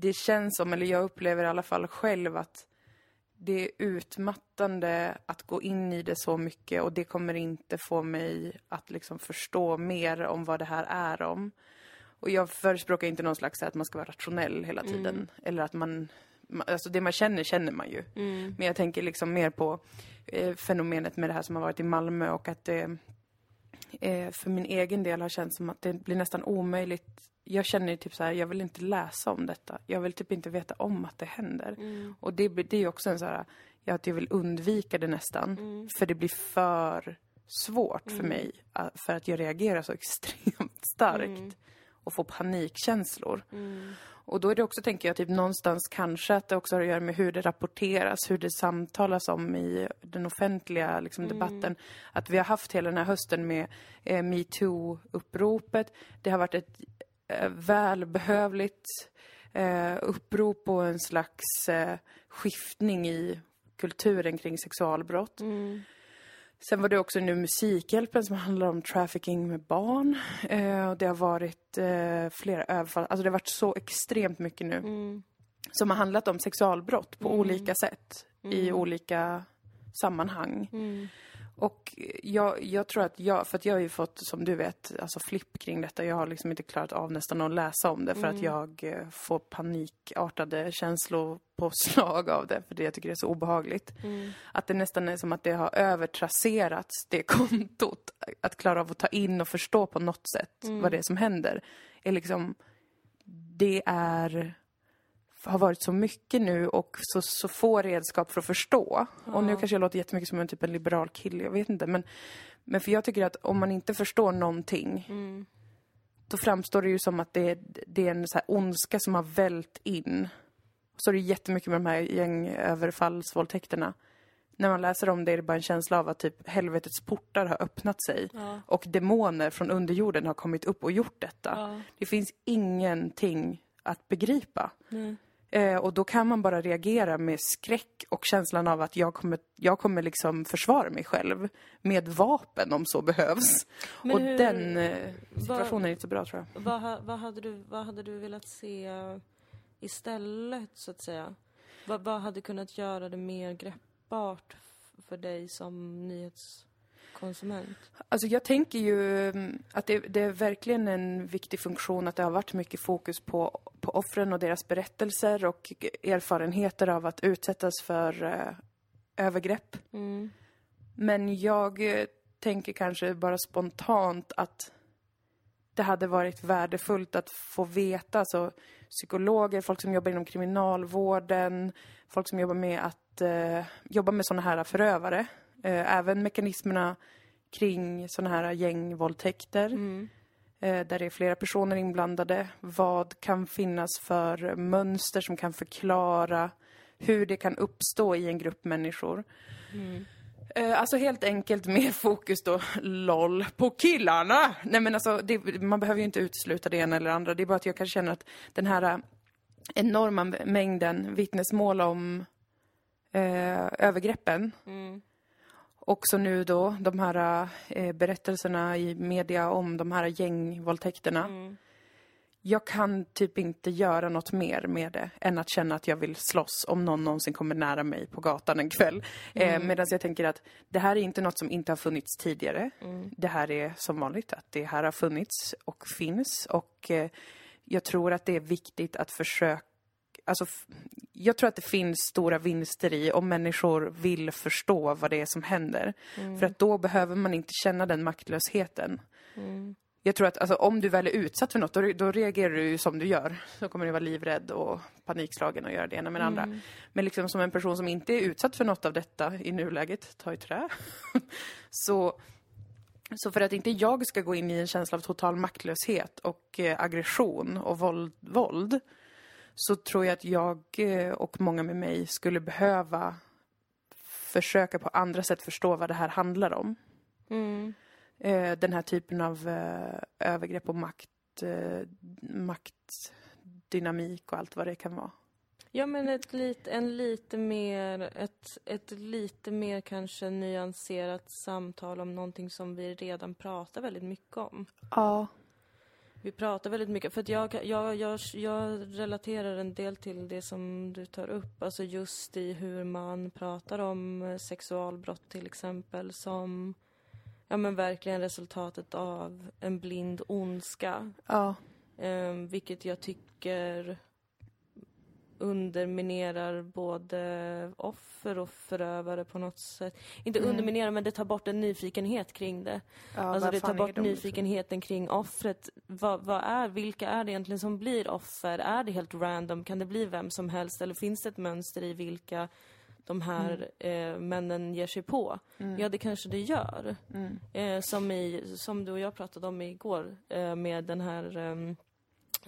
B: det känns som, eller jag upplever i alla fall själv att det är utmattande att gå in i det så mycket och det kommer inte få mig att liksom förstå mer om vad det här är om. Och jag förespråkar inte någon slags att man ska vara rationell hela tiden. Eller att man, ma- alltså det man känner, känner man ju.
A: Mm.
B: Men jag tänker liksom mer på eh, fenomenet med det här som har varit i Malmö och att det eh, för min egen del har känts som att det blir nästan omöjligt. Jag känner ju typ så här, jag vill inte läsa om detta. Jag vill typ inte veta om att det händer.
A: Mm.
B: Och det, det är ju också en så här, ja, att jag vill undvika det nästan.
A: Mm.
B: För det blir för svårt för mig. eh, För att jag reagerar så extremt starkt.
A: Mm.
B: Och får panikkänslor. Och då är det också, tänker jag, typ någonstans kanske att det också har att göra med hur det rapporteras, hur det samtalas om i den offentliga liksom,
A: Mm.
B: debatten. Att vi har haft hela den här hösten med eh, metoo-uppropet. Det har varit ett eh, välbehövligt eh, upprop och en slags eh, skiftning i kulturen kring sexualbrott.
A: Mm.
B: Sen var det också nu Musikhjälpen som handlar om trafficking med barn. Eh, och det har varit eh, flera överfall. Alltså det har varit så extremt mycket nu.
A: Mm.
B: Som har handlat om sexualbrott på
A: Mm.
B: olika sätt. I olika sammanhang.
A: Mm.
B: Och jag, jag tror att jag, för att jag har ju fått, som du vet, alltså flipp kring detta. Jag har liksom inte klarat av nästan att läsa om det för att jag eh, får panikartade känslopåslag av det. För det jag tycker det är så obehagligt.
A: Mm.
B: Att det nästan är som att det har övertrasserats, det kontot. Att klara av att ta in och förstå på något sätt vad det är som händer. Är liksom, det är har varit så mycket nu och så, så få redskap för att förstå. Och nu kanske jag låter jättemycket som en typ en liberal kille, jag vet inte. Men, men för jag tycker att om man inte förstår någonting
A: Mm.
B: då framstår det ju som att det är, det är en så här ondska som har vält in. Så är det jättemycket med de här gängöverfallsvåldtäkterna. När man läser om det är det bara en känsla av att typ helvetets portar har öppnat sig.
A: Ja.
B: Och demoner från underjorden har kommit upp och gjort detta. Det finns ingenting att begripa.
A: Nej.
B: Eh, och då kan man bara reagera med skräck och känslan av att jag kommer, jag kommer liksom försvara mig själv med vapen om så behövs.
A: Men
B: och
A: hur-
B: den eh, situationen är inte så bra tror jag.
A: Vad, vad, hade du, vad hade du velat se istället, så att säga? Vad, vad hade kunnat göra det mer greppbart för dig som nyhetskonsument?
B: Alltså jag tänker ju mm, att det, det är verkligen en viktig funktion att det har varit mycket fokus på, på offren och deras berättelser och erfarenheter av att utsättas för eh, övergrepp.
A: Mm.
B: Men jag eh, tänker kanske bara spontant att det hade varit värdefullt att få veta, alltså psykologer, folk som jobbar inom kriminalvården, folk som jobbar med att eh, jobba med sådana här förövare. Eh, även mekanismerna kring sådana här gängvåldtäkter,
A: Mm.
B: eh, där det är flera personer inblandade. Vad kan finnas för mönster som kan förklara hur det kan uppstå i en grupp människor.
A: Mm.
B: Eh, Alltså helt enkelt mer fokus då, LOL, på killarna! Nej men alltså, det, man behöver ju inte utesluta det ena eller andra. Det är bara att jag kan känna att den här enorma mängden vittnesmål om eh, övergreppen också nu då de här eh, berättelserna i media om de här gängvåldtäkterna. Jag kan typ inte göra något mer med det än att känna att jag vill slåss om någon någonsin kommer nära mig på gatan en kväll. Eh, Medan jag tänker att det här är inte något som inte har funnits tidigare. Det här är som vanligt att det här har funnits och finns och eh, jag tror att det är viktigt att försöka Alltså, jag tror att det finns stora vinster i om människor vill förstå vad det är som händer. För att då behöver man inte känna den maktlösheten. Jag tror att alltså, om du väl är utsatt för något, då, då reagerar du som du gör. Då kommer du vara livrädd och panikslagen och göra det ena med det andra. Men liksom som en person som inte är utsatt för något av detta i nuläget, ta i trä, så så för att inte jag ska gå in i en känsla av total maktlöshet och eh, aggression och våld, våld så tror jag att jag eh, och många med mig skulle behöva försöka på andra sätt förstå vad det här handlar om.
A: Mm.
B: Eh, den här typen av eh, övergrepp och makt, maktdynamik och allt vad det kan vara.
A: Ja, men ett lit, en lite mer, ett, ett lite mer kanske nyanserat samtal om någonting som vi redan pratar väldigt mycket om.
B: Ja.
A: Vi pratar väldigt mycket, för att jag, jag, jag, jag relaterar en del till det som du tar upp, alltså just i hur man pratar om sexualbrott till exempel som, ja men verkligen resultatet av en blind ondska.
B: Ja.
A: Eh, vilket jag tycker underminerar både offer och förövare på något sätt. Inte underminerar, men det tar bort en nyfikenhet kring det.
B: ja
A: alltså det tar bort
B: de?
A: nyfikenheten kring offret. Vad, vad är, vilka är det egentligen som blir offer? Är det helt random? Kan det bli vem som helst? Eller finns det ett mönster i vilka de här eh, männen ger sig på? Ja, det kanske det gör. Eh, som, i, som du och jag pratade om igår eh, med den här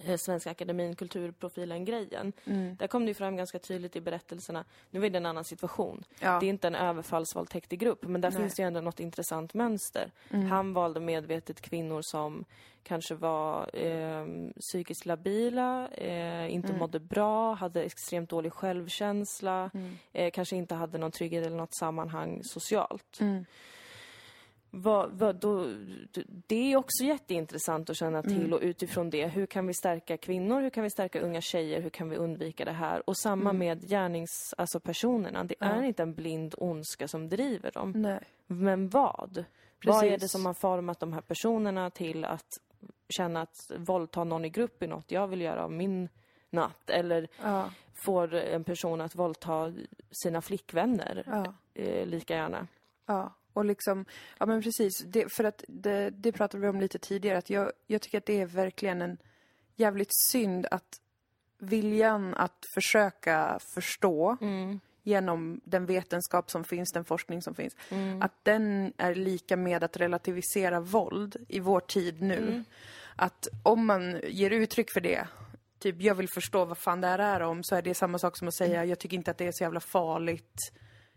A: eh, Svenska Akademin Kulturprofilen-grejen. Där kom det fram ganska tydligt i berättelserna. Nu är det en annan situation.
B: Ja.
A: Det är inte en överfallsvåldtäkt i grupp, men där
B: Nej.
A: finns det ju ändå något intressant mönster. Han valde medvetet kvinnor som kanske var eh, psykiskt labila, eh, inte mådde bra, hade extremt dålig självkänsla, eh, kanske inte hade någon trygghet eller något sammanhang socialt. Vad, vad, då, det är också jätteintressant att känna till och utifrån det, hur kan vi stärka kvinnor, hur kan vi stärka unga tjejer, hur kan vi undvika det här? Och samma med gärnings, alltså personerna, det är inte en blind ondska som driver dem.
B: Nej.
A: Men vad? Vad är det
B: Precis.
A: som har format de här personerna till att känna att våldta någon i grupp är något jag vill göra av min natt? Eller
B: Ja.
A: får en person att våldta sina flickvänner
B: Ja.
A: eh, lika gärna?
B: Ja, och liksom, ja men precis, det, för att det, det pratade vi om lite tidigare, att jag, jag tycker att det är verkligen en jävligt synd att viljan att försöka förstå genom den vetenskap som finns, den forskning som finns, att den är lika med att relativisera våld i vår tid nu. Att om man ger uttryck för det, typ jag vill förstå vad fan det här är om, så är det samma sak som att säga jag tycker inte att det är så jävla farligt.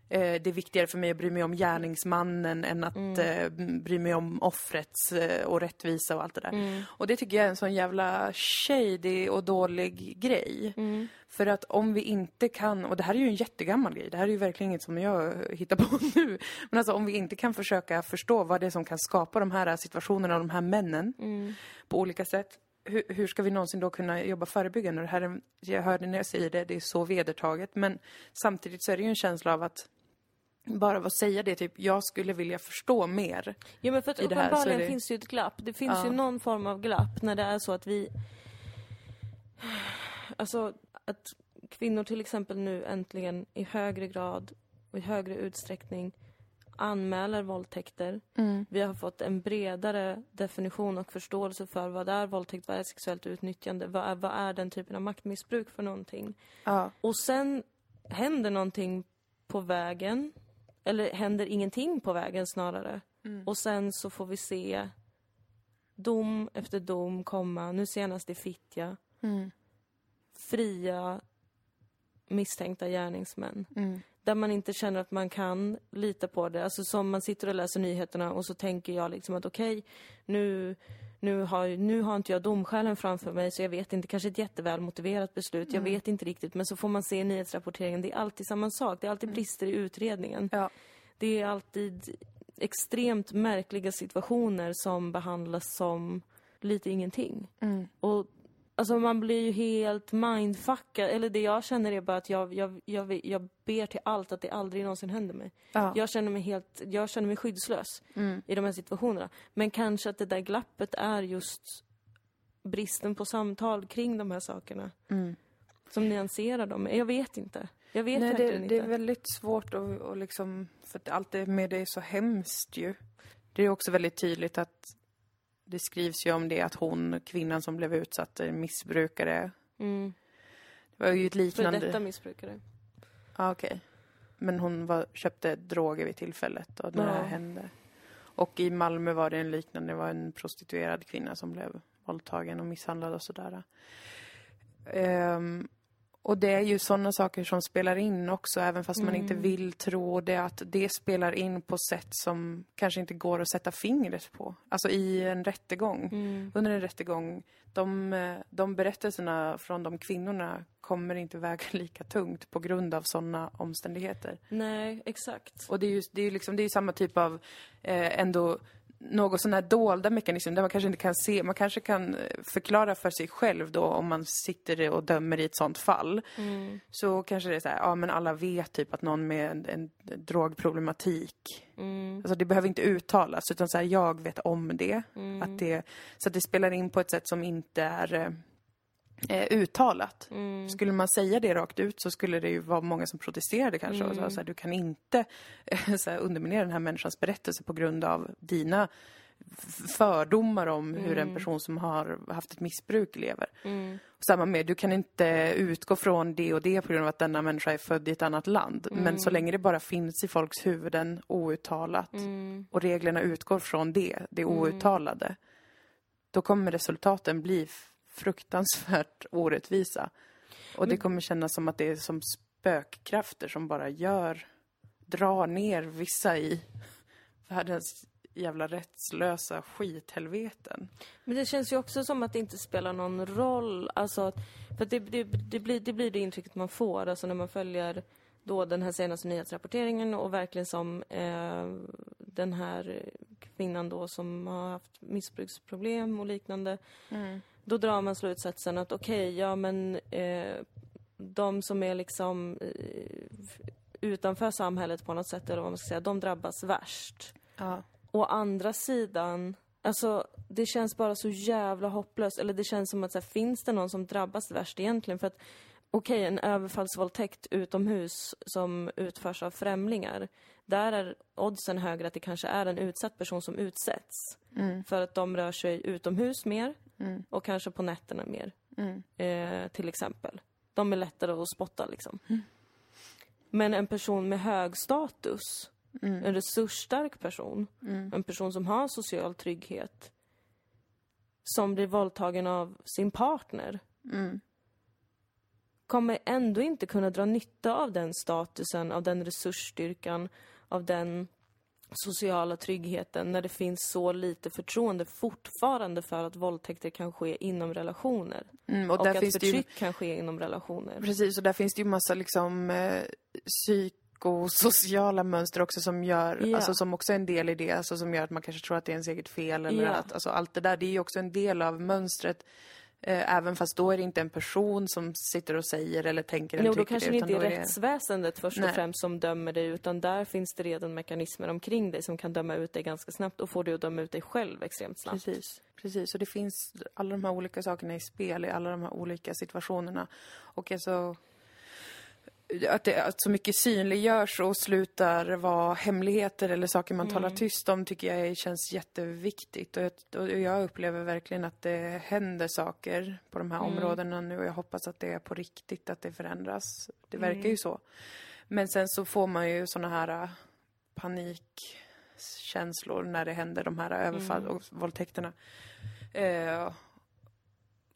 B: Eh, det är viktigare för mig att bry mig om gärningsmannen än att eh, bry mig om offrets eh, och rättvisa och allt det där. Och det tycker jag är en sån jävla shady och dålig grej. För att om vi inte kan, och det här är ju en jättegammal grej, det här är ju verkligen inget som jag hittar på nu. Men alltså om vi inte kan försöka förstå vad det är som kan skapa de här situationerna och de här männen på olika sätt. Hur, hur ska vi någonsin då kunna jobba förebyggande? Det här är, jag hörde när jag säger det, det är så vedertaget. Men samtidigt så är det ju en känsla av att bara av att säga det, typ, jag skulle vilja förstå mer.
A: Ja men för att uppenbarligen
B: det-
A: finns det ju ett glapp. Det finns
B: Ja.
A: ju någon form av glapp när det är så att vi... Alltså att kvinnor till exempel nu äntligen i högre grad och i högre utsträckning anmäler våldtäkter. Vi har fått en bredare definition och förståelse för vad är våldtäkt, vad är sexuellt utnyttjande, vad är, vad är den typen av maktmissbruk för någonting.
B: Ja.
A: Och sen händer någonting på vägen. Eller händer ingenting på vägen snarare. Och sen så får vi se dom efter dom komma. Nu senast i Fittja. Fria misstänkta gärningsmän.
B: Mm.
A: Där man inte känner att man kan lita på det. Alltså som man sitter och läser nyheterna och så tänker jag liksom att okej, nu, nu, har, nu har inte jag domskälen framför mig så jag vet inte, kanske ett jätteväl motiverat beslut, jag vet inte riktigt. Men så får man se nyhetsrapporteringen, det är alltid samma sak, det är alltid brister i utredningen.
B: Ja.
A: Det är alltid extremt märkliga situationer som behandlas som lite ingenting.
B: Mm.
A: Och alltså man blir ju helt mindfuckad. Eller det jag känner är bara att jag, jag, jag, jag ber till allt att det aldrig någonsin händer mig.
B: Ja.
A: Jag känner mig helt, jag känner mig skyddslös
B: Mm.
A: i de här situationerna. Men kanske att det där glappet är just bristen på samtal kring de här sakerna.
B: Mm.
A: Som nyanserar dem. Jag vet inte. Jag vet
B: Nej, det,
A: verkligen
B: det är
A: inte.
B: väldigt svårt att, att liksom, för att allt det med det är så hemskt ju. Det är också väldigt tydligt att det skrivs ju om det att hon, kvinnan som blev utsatt, är missbrukare.
A: Mm.
B: Det var ju ett
A: För
B: liknande...
A: detta missbrukare.
B: Ja, okej. Men hon var, köpte droger vid tillfället och när det här
A: Ja.
B: hände. Och i Malmö var det en liknande, det var en prostituerad kvinna som blev våldtagen och misshandlad och sådär. Ehm, och det är ju sådana saker som spelar in också, även fast man inte vill tro det, att det spelar in på sätt som kanske inte går att sätta fingret på. Alltså i en rättegång.
A: Mm.
B: Under en rättegång, de, eh, de berättelserna från de kvinnorna kommer inte väga lika tungt på grund av sådana omständigheter.
A: Nej, exakt.
B: Och det är ju, det är liksom, det är samma typ av eh, ändå något sådana här dolda mekanismer där man kanske inte kan se, man kanske kan eh, förklara för sig själv då om man sitter och dömer i ett sånt fall.
A: Mm.
B: Så kanske det är så här, ja men alla vet typ att någon med en, en drogproblematik,
A: Mm.
B: alltså det behöver inte uttalas utan så här, jag vet om det.
A: Mm.
B: Att det, så att det spelar in på ett sätt som inte är eh, uttalat.
A: Mm.
B: Skulle man säga det rakt ut så skulle det ju vara många som protesterade kanske. Och sa så här, du kan inte eh, så här, underminera den här människans berättelse på grund av dina fördomar om hur en person som har haft ett missbruk lever.
A: Mm.
B: Och samma med, du kan inte utgå från det och det på grund av att denna människa är född i ett annat land. Men så länge det bara finns i folks huvuden outtalat
A: Mm.
B: och reglerna utgår från det, det outtalade, då kommer resultaten bli fruktansvärt orättvisa. Och det kommer kännas som att det är som spökkrafter som bara gör, drar ner vissa i världens jävla rättslösa skithelveten.
A: Men det känns ju också som att det inte spelar någon roll. Alltså, för det, det, det, blir, det blir det intrycket man får alltså när man följer då den här senaste nyhetsrapporteringen och verkligen som eh, den här kvinnan då som har haft missbruksproblem och liknande. Då drar man slutsatsen att okej, ja men eh, de som är liksom eh, utanför samhället på något sätt, eller vad man ska säga, de drabbas värst.
B: Ja.
A: Å andra sidan, alltså det känns bara så jävla hopplöst. Eller det känns som att så här, finns det någon som drabbas värst egentligen? För att okej, en överfallsvåldtäkt utomhus som utförs av främlingar. Där är oddsen högre att det kanske är en utsatt person som utsätts. För att de rör sig utomhus mer och kanske på nätterna mer. Eh, till exempel. De är lättare att spotta liksom. Men en person med hög status, en resursstark person, en person som har social trygghet, som blir våldtagen av sin partner, kommer ändå inte kunna dra nytta av den statusen, av den resursstyrkan, av den sociala tryggheten när det finns så lite förtroende fortfarande för att våldtäkter kan ske inom relationer.
B: Mm, och,
A: Och,
B: där
A: att
B: det ju
A: förtryck kan ske inom relationer.
B: Precis, och där finns det ju massa liksom eh, psykosociala mönster också som gör,
A: Ja.
B: alltså som också är en del i det, alltså som gör att man kanske tror att det är ens eget fel eller
A: Ja.
B: att, alltså allt det där, det är ju också en del av mönstret. Eh, även fast då är det inte en person som sitter och säger eller tänker eller
A: Jo, då
B: tycker
A: kanske
B: det,
A: det inte
B: utan
A: är
B: då är det...
A: rättsväsendet först
B: Nej.
A: och främst som dömer dig, utan där finns det redan mekanismer omkring dig som kan döma ut dig ganska snabbt och få dig att döma ut dig själv extremt snabbt.
B: Precis, precis. Och det finns alla de här olika sakerna i spel i alla de här olika situationerna. Och alltså att, det, att så mycket synliggörs och slutar vara hemligheter eller saker man talar tyst om tycker jag känns jätteviktigt. Och jag, och jag upplever verkligen att det händer saker på de här områdena nu och jag hoppas att det är på riktigt, att det förändras. Det verkar ju så. Men sen så får man ju såna här äh, panikkänslor när det händer de här överfall och våldtäkterna. Eh,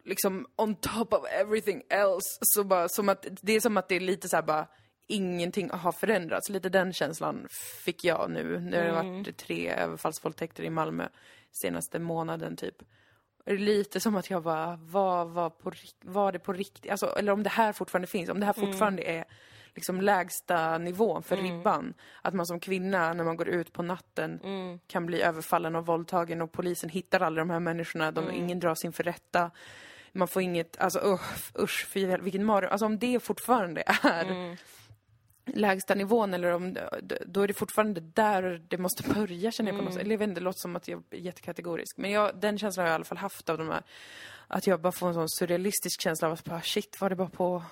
B: liksom on top of everything else. Så bara, som att, det är som att det är lite så här bara, ingenting har förändrats. Lite den känslan fick jag nu när det har varit tre överfallsvåldtäkter i Malmö senaste månaden typ. Lite som att jag bara, vad var, på, var det på riktigt? Alltså, eller om det här fortfarande finns, om det här fortfarande är liksom lägsta nivån för ribban. Att man som kvinna, när man går ut på natten, kan bli överfallen och våldtagen och polisen hittar alla de här människorna, de, ingen dras inför rätta. Man får inget, alltså usch, usch för vilken mardröm. Alltså om det fortfarande är lägsta nivån eller om då är det fortfarande där det måste börja känner jag på något sätt. Eller jag vet inte, det låter som att jag är jättekategorisk. Men jag, den känslan har jag i alla fall haft av de här. Att jag bara får en sån surrealistisk känsla av att bara shit, var det bara på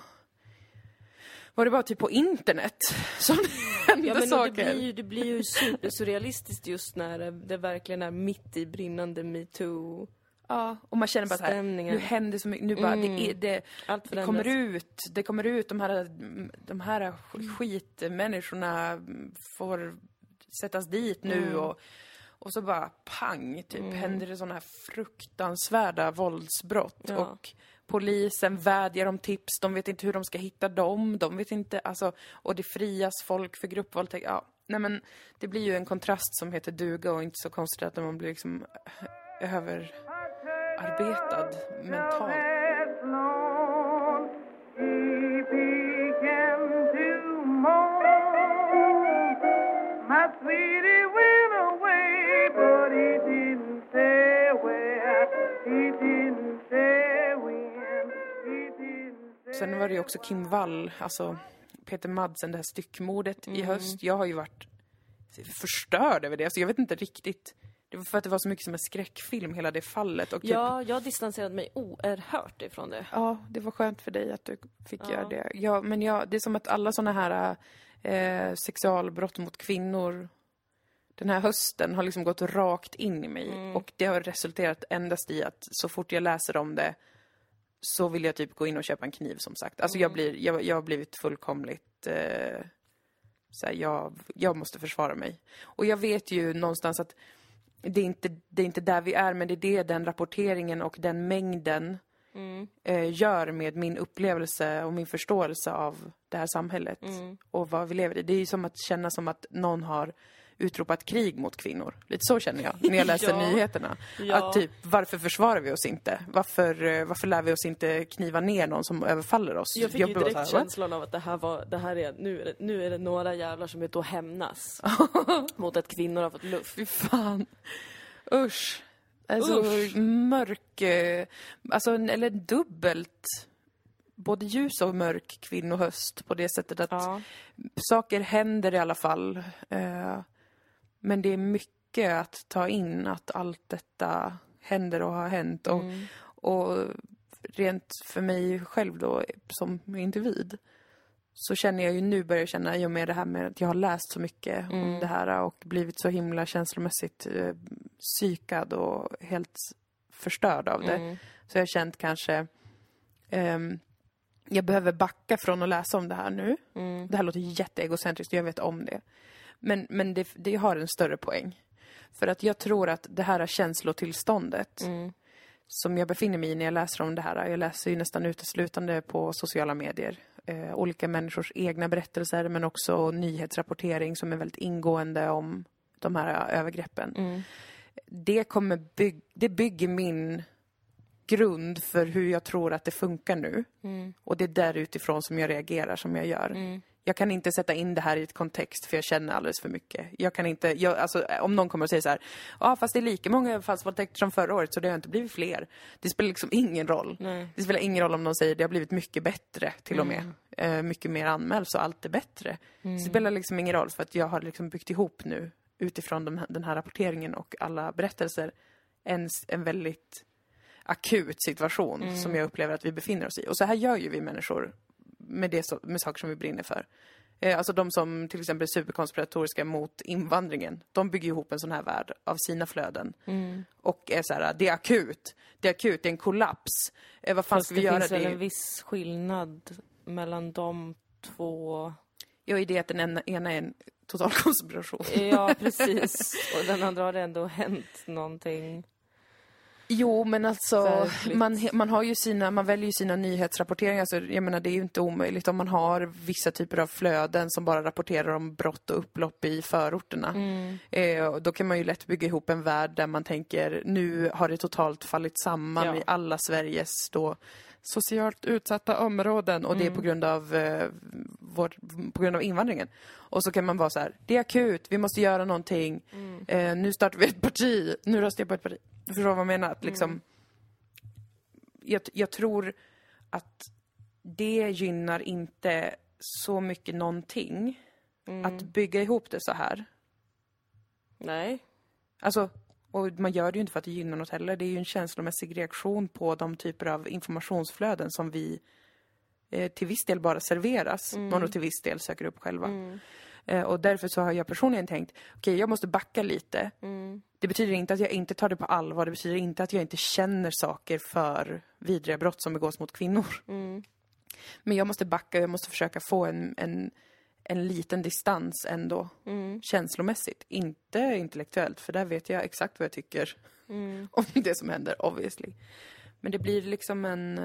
B: var det bara typ på internet som det hände
A: Ja, men
B: saker?
A: det blir ju, det blir ju supersurrealistiskt just när det, det verkligen är mitt i brinnande metoo.
B: Ja, och man känner bara så här,
A: Stämningen.
B: nu händer så mycket, nu bara, det, är, det,
A: Allt
B: det kommer ut, det kommer ut, de här, de här skitmänniskorna får sättas dit nu
A: Mm.
B: och, och så bara pang, typ, händer det sådana här fruktansvärda våldsbrott.
A: Ja.
B: Och polisen vädjar om tips, de vet inte hur de ska hitta dem, de vet inte, alltså, och det frias folk för gruppvåldtäkt. Ja, nej men det blir ju en kontrast som heter duga och inte så konstigt att man blir liksom överarbetad mentalt. Sen var det ju också Kim Wall, alltså Peter Madsen, det här styckmordet i höst. Jag har ju varit förstörd över det. Alltså jag vet inte riktigt. Det var för att det var så mycket som en skräckfilm, hela det fallet. Och typ,
A: Ja, jag har distanserat mig oerhört ifrån det.
B: Ja, det var skönt för dig att du fick
A: Ja.
B: göra det. Ja, men ja, det är som att alla såna här eh, sexualbrott mot kvinnor den här hösten har liksom gått rakt in i mig.
A: Mm.
B: Och det har resulterat endast i att så fort jag läser om det så vill jag typ gå in och köpa en kniv som sagt. Alltså
A: Mm.
B: jag, blir, jag, jag har blivit fullkomligt... Eh, så här, jag, jag måste försvara mig. Och jag vet ju någonstans att det är, inte, det är inte där vi är, men det är det den rapporteringen och den mängden eh, gör med min upplevelse och min förståelse av det här samhället och vad vi lever i. Det är ju som att känna som att någon har utropat krig mot kvinnor. Lite så känner jag när jag läser
A: Ja.
B: nyheterna.
A: Ja.
B: Att typ, varför försvarar vi oss inte? Varför, eh, varför lär vi oss inte kniva ner någon som överfaller oss?
A: Jag fick ju
B: blir bara
A: direkt
B: här,
A: känslan av att det här var, det här är, nu är det, nu är det några jävlar som är ute och hämnas. mot att kvinnor har fått luft.
B: Fy fan. Usch. Alltså mörk, eh, alltså eller dubbelt. Både ljus och mörk kvinnohöst på det sättet att
A: Ja.
B: saker händer i alla fall. Eh, men det är mycket att ta in att allt detta händer och har hänt. Och, och rent för mig själv då som individ så känner jag ju nu, börjar jag känna i och med det här med att jag har läst så mycket om det här och blivit så himla känslomässigt eh, psykad och helt förstörd av det. Så jag har känt kanske ehm, jag behöver backa från att läsa om det här nu. Det här låter jätteegocentriskt jag vet om det. Men, men det, det har en större poäng. För att jag tror att det här känslotillståndet som jag befinner mig i när jag läser om det här. Jag läser ju nästan uteslutande på sociala medier. Eh, olika människors egna berättelser men också nyhetsrapportering som är väldigt ingående om de här övergreppen. Det, kommer bygg, det bygger min grund för hur jag tror att det funkar nu. Och det är där utifrån som jag reagerar som jag gör. Jag kan inte sätta in det här i ett kontext för jag känner alldeles för mycket. Jag kan inte, jag, alltså, om någon kommer och säger så här, ja fast det är lika många överfallsvåldtäkter som förra året så det har inte blivit fler. Det spelar liksom ingen roll.
A: Nej.
B: Det spelar ingen roll om någon säger det har blivit mycket bättre till och med. Eh, mycket mer anmäls och allt är bättre. Det spelar liksom ingen roll för att jag har liksom byggt ihop nu utifrån de, den här rapporteringen och alla berättelser en, en väldigt akut situation som jag upplever att vi befinner oss i. Och så här gör ju vi människor med, det, så- med saker som vi brinner för. Eh, Alltså de som till exempel är superkonspiratoriska mot invandringen, de bygger ihop en sån här värld av sina flöden. Och är så här, det är akut, det är akut, det är en kollaps. Eh, vad fan
A: Fast
B: ska vi
A: det
B: göra?
A: finns väl
B: Det är-
A: en viss skillnad mellan de två.
B: Ja, i det att den ena, ena är en total konspiration.
A: Ja, precis. Och den andra har det ändå hänt någonting.
B: Jo, men alltså
A: Verkligt.
B: man, man har ju sina, man väljer ju sina nyhetsrapporteringar. Alltså, jag menar, det är ju inte omöjligt om man har vissa typer av flöden som bara rapporterar om brott och upplopp i förorterna. Eh, och då kan man ju lätt bygga ihop en värld där man tänker nu har det totalt fallit samman
A: Ja.
B: i alla Sveriges då socialt utsatta områden och det är på grund av eh, vår, på grund av invandringen. Och så kan man vara så här, det är akut, vi måste göra någonting. Eh, nu startar vi ett parti, nu röstar jag på ett parti. Du förstår vad jag menar? Att liksom, jag, jag tror att det gynnar inte så mycket någonting att bygga ihop det så här.
A: Nej.
B: Alltså, och man gör det ju inte för att det gynnar något heller. Det är ju en känslomässig reaktion på de typer av informationsflöden som vi eh, till viss del bara serveras, men då till viss del söker upp själva. Eh, och därför så har jag personligen tänkt, okej jag måste backa lite. Det betyder inte att jag inte tar det på allvar, det betyder inte att jag inte känner saker för vidriga brott som begås mot kvinnor. Men jag måste backa jag måste försöka få en, en, en liten distans ändå. Känslomässigt, inte intellektuellt, för där vet jag exakt vad jag tycker om det som händer, obviously. Men det blir liksom en...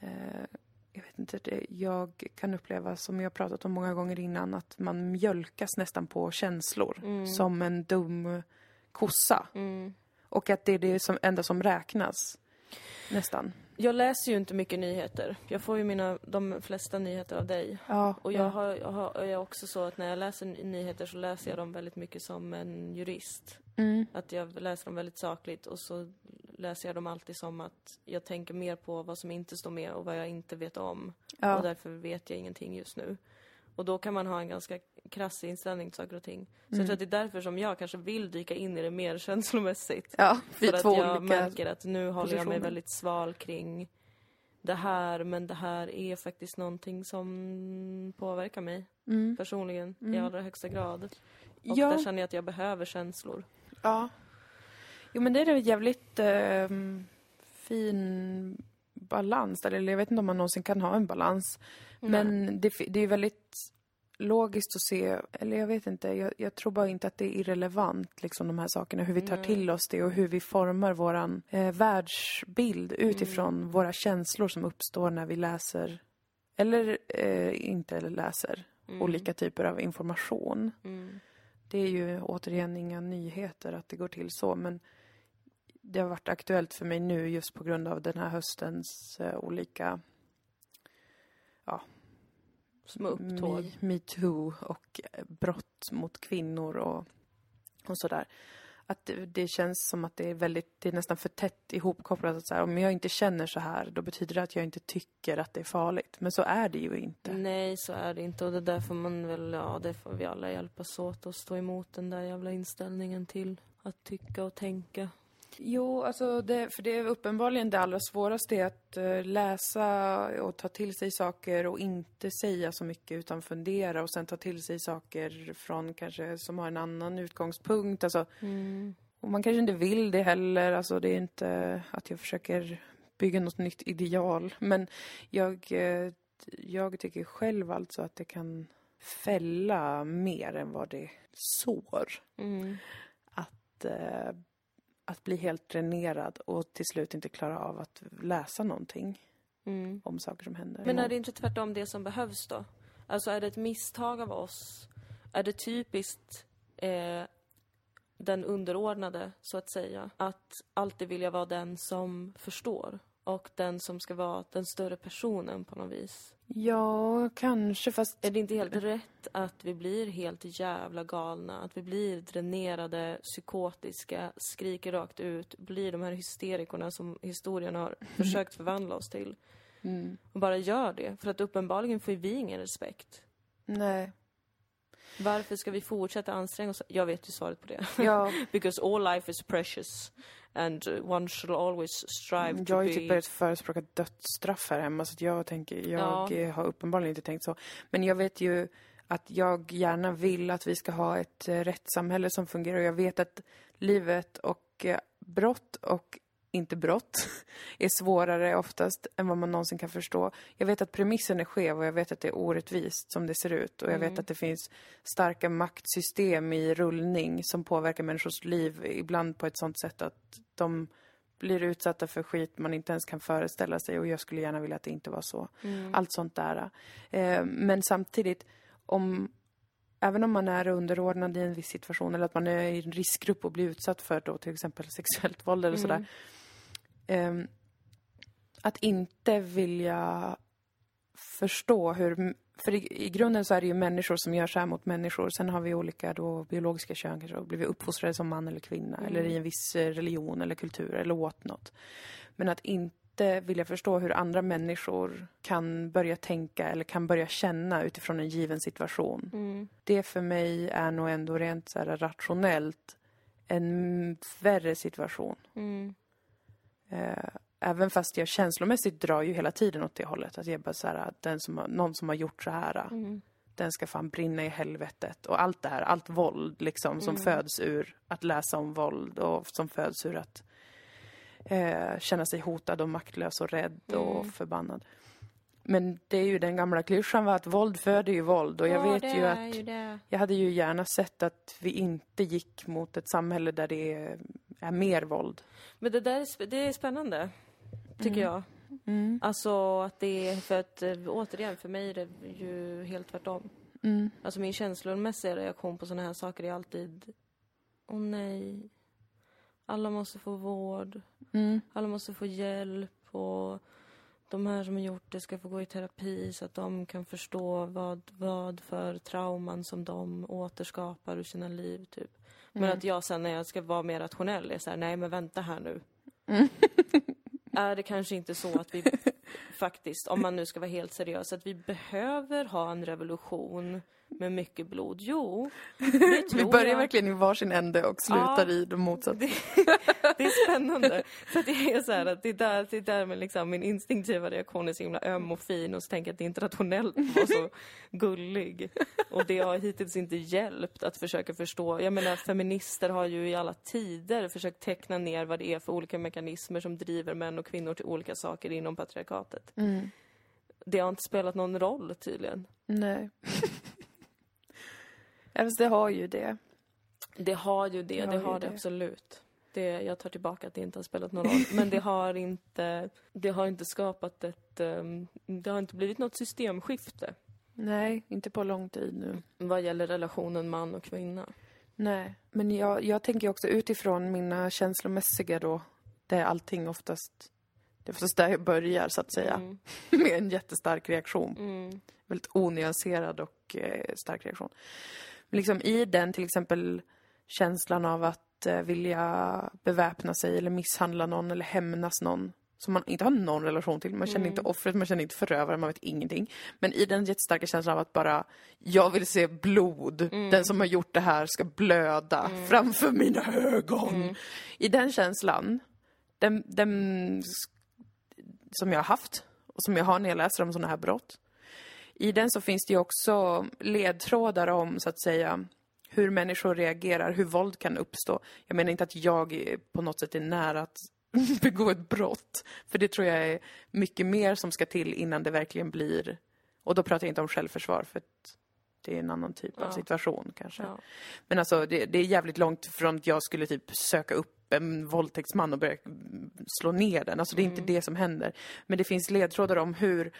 B: Eh, jag vet inte, det, jag kan uppleva, som jag pratat om många gånger innan, att man mjölkas nästan på känslor. Som en dum kossa. Och att det är det som, enda som räknas. Nästan.
A: Jag läser ju inte mycket nyheter. Jag får ju mina, de flesta nyheter av dig.
B: Ja,
A: Och jag, har, jag, har, jag är också så att när jag läser ny- nyheter så läser jag dem väldigt mycket som en jurist.
B: Mm.
A: Att jag läser dem väldigt sakligt och så läser jag dem alltid som att jag tänker mer på vad som inte står med och vad jag inte vet om.
B: Ja.
A: Och därför vet jag ingenting just nu. Och då kan man ha en ganska krass inställning till saker och ting. Så
B: Mm.
A: jag tror att det är därför som jag kanske vill dyka in i det mer känslomässigt.
B: Ja,
A: För att jag märker att nu håller jag mig väldigt sval kring det här, men det här är faktiskt någonting som påverkar mig
B: Mm.
A: personligen i allra högsta grad. Och
B: Ja.
A: där känner jag att jag behöver känslor.
B: Ja. Jo, men det är en jävligt eh, fin balans. Eller jag vet inte om man någonsin kan ha en balans. Men det, det är väldigt logiskt att se, eller jag vet inte, jag, jag tror bara inte att det är irrelevant, liksom de här sakerna. Hur vi tar till oss det och hur vi formar våran eh, världsbild utifrån våra känslor som uppstår när vi läser, eller eh, inte läser, olika typer av information.
A: Mm.
B: Det är ju återigen inga nyheter att det går till så, men det har varit aktuellt för mig nu just på grund av den här höstens eh, olika
A: Små upptåg.
B: Me- metoo och eh, brott mot kvinnor och, och sådär. Att det, det känns som att det är väldigt, det är nästan för tätt ihopkopplat. Att så här, om jag inte känner så här, då betyder det att jag inte tycker att det är farligt. Men så är det ju inte.
A: Nej, så är det inte. Och det där får man väl, ja, det får vi alla hjälpas åt att stå emot den där jävla inställningen till att tycka och tänka.
B: Jo, alltså det, för det är uppenbarligen det allra svåraste är att eh, läsa och ta till sig saker och inte säga så mycket utan fundera och sen ta till sig saker från kanske som har en annan utgångspunkt. Alltså, och man kanske inte vill det heller. Alltså det är inte att jag försöker bygga något nytt ideal. Men jag, eh, jag tycker själv alltså att det kan fälla mer än vad det sår
A: Mm.
B: att, eh, att bli helt dränerad och till slut inte klara av att läsa någonting
A: Mm.
B: om saker som händer.
A: Men är det inte tvärtom det som behövs då? Alltså är det ett misstag av oss? Är det typiskt eh, den underordnade, så att säga, att alltid vilja vara den som förstår? Och den som ska vara den större personen på något vis?
B: Ja, kanske, fast...
A: Är det inte helt rätt att vi blir helt jävla galna? Att vi blir dränerade, psykotiska, skriker rakt ut, blir de här hysterikorna som historien har försökt förvandla oss till?
B: Mm.
A: Och bara gör det. För att uppenbarligen får vi ingen respekt.
B: Nej.
A: Varför ska vi fortsätta anstränga oss? Jag vet ju svaret på det.
B: Ja,
A: Because all life is precious. And one should always strive to
B: jag har ju typ börjat förespråka dödsstraff här hemma så att jag tänker, jag
A: Ja.
B: har uppenbarligen inte tänkt så. Men jag vet ju att jag gärna vill att vi ska ha ett eh, rättssamhälle som fungerar och jag vet att livet och eh, brott och inte brott är svårare oftast än vad man någonsin kan förstå. Jag vet att premissen är skev och jag vet att det är orättvist som det ser ut och jag vet att det finns starka maktsystem i rullning som påverkar människors liv ibland på ett sånt sätt att de blir utsatta för skit man inte ens kan föreställa sig och jag skulle gärna vilja att det inte var så. Allt sånt där. Eh, men samtidigt, om, även om man är underordnad i en viss situation eller att man är i en riskgrupp och blir utsatt för då till exempel sexuellt våld eller sådär. Ehm, att inte vilja förstå hur... För i, i grunden så är det ju människor som gör så här mot människor. Sen har vi olika då biologiska kön kanske och blir vi uppfostrade som man eller kvinna eller i en viss eh, religion eller kultur eller åt något. Men att inte vilja förstå hur andra människor kan börja tänka eller kan börja känna utifrån en given situation.
A: Mm.
B: Det för mig är nog ändå rent så rationellt en värre situation.
A: Mm.
B: Eh, även fast jag känslomässigt drar ju hela tiden åt det hållet. Att jag bara så här, att den som har, någon som har gjort så här,
A: Mm.
B: den ska fan brinna i helvetet. Och allt det här, allt våld liksom som föds ur att läsa om våld och som föds ur att eh, känna sig hotad och maktlös och rädd och förbannad. Men det är ju den gamla klyschan va, att våld föder ju våld och jag
A: Ja,
B: vet ju att
A: ju
B: jag hade ju gärna sett att vi inte gick mot ett samhälle där det är, är mer våld.
A: Men det där är, det är spännande, tycker jag.
B: Mm.
A: Alltså att det är, för att eh, återigen, för mig är det ju helt tvärtom.
B: Mm.
A: Alltså min känslomässiga reaktion på sådana här saker är alltid, åh nej, alla måste få vård,
B: Mm.
A: alla måste få hjälp och de här som har gjort det ska få gå i terapi så att de kan förstå vad, vad för trauman som de återskapar ur sina liv, typ. Men
B: Mm.
A: att jag sen när jag ska vara mer rationell är så här, nej men vänta här nu.
B: Mm.
A: är det kanske inte så att vi faktiskt, om man nu ska vara helt seriös, att vi behöver ha en revolution med mycket blod? Jo, det tror
B: Vi börjar
A: jag.
B: verkligen i varsin ände och slutar
A: Ja.
B: i de motsatta.
A: Det, det är spännande. För det är så att det är där, det är där med liksom min instinktiva reaktion är så himla öm och fin och så tänker jag att det är inte rationellt att vara så gullig. Och det har hittills inte hjälpt att försöka förstå. Jag menar, feminister har ju i alla tider försökt teckna ner vad det är för olika mekanismer som driver män och kvinnor till olika saker inom patriarkatet.
B: Mm.
A: Det har inte spelat någon roll tydligen.
B: Nej. Alltså det har ju det.
A: Det har ju det,
B: Det har
A: det har det,
B: det.
A: absolut. Det, jag tar tillbaka att det inte har spelat någon roll. Men det har inte, det har inte skapat ett... ehm, det har inte blivit något systemskifte
B: Nej, inte på lång tid nu.
A: vad gäller relationen man och kvinna.
B: Nej, men jag, jag tänker också utifrån mina känslomässiga då, där allting oftast, det är oftast där jag börjar så att säga,
A: Mm.
B: med en jättestark reaktion.
A: Mm.
B: Väldigt onyanserad och eh, stark reaktion. Liksom i den till exempel känslan av att eh, vilja beväpna sig eller misshandla någon eller hämnas någon som man inte har någon relation till. Man känner inte offret, man känner inte förövaren, man vet ingenting. Men i den jättestarka känslan av att bara, jag vill se blod. Den som har gjort det här ska blöda framför mina ögon. I den känslan, den, den som jag har haft och som jag har när jag läser om sådana här brott. I den så finns det ju också ledtrådar om, så att säga, hur människor reagerar, hur våld kan uppstå. Jag menar inte att jag på något sätt är nära att begå ett brott. För det tror jag är mycket mer som ska till innan det verkligen blir... Och då pratar jag inte om självförsvar, för att det är en annan typ av
A: Ja.
B: situation kanske.
A: Ja.
B: Men alltså, det, det är jävligt långt från att jag skulle typ söka upp en våldtäktsman och börja mm, slå ner den. Alltså det är inte det som händer. Men det finns ledtrådar om hur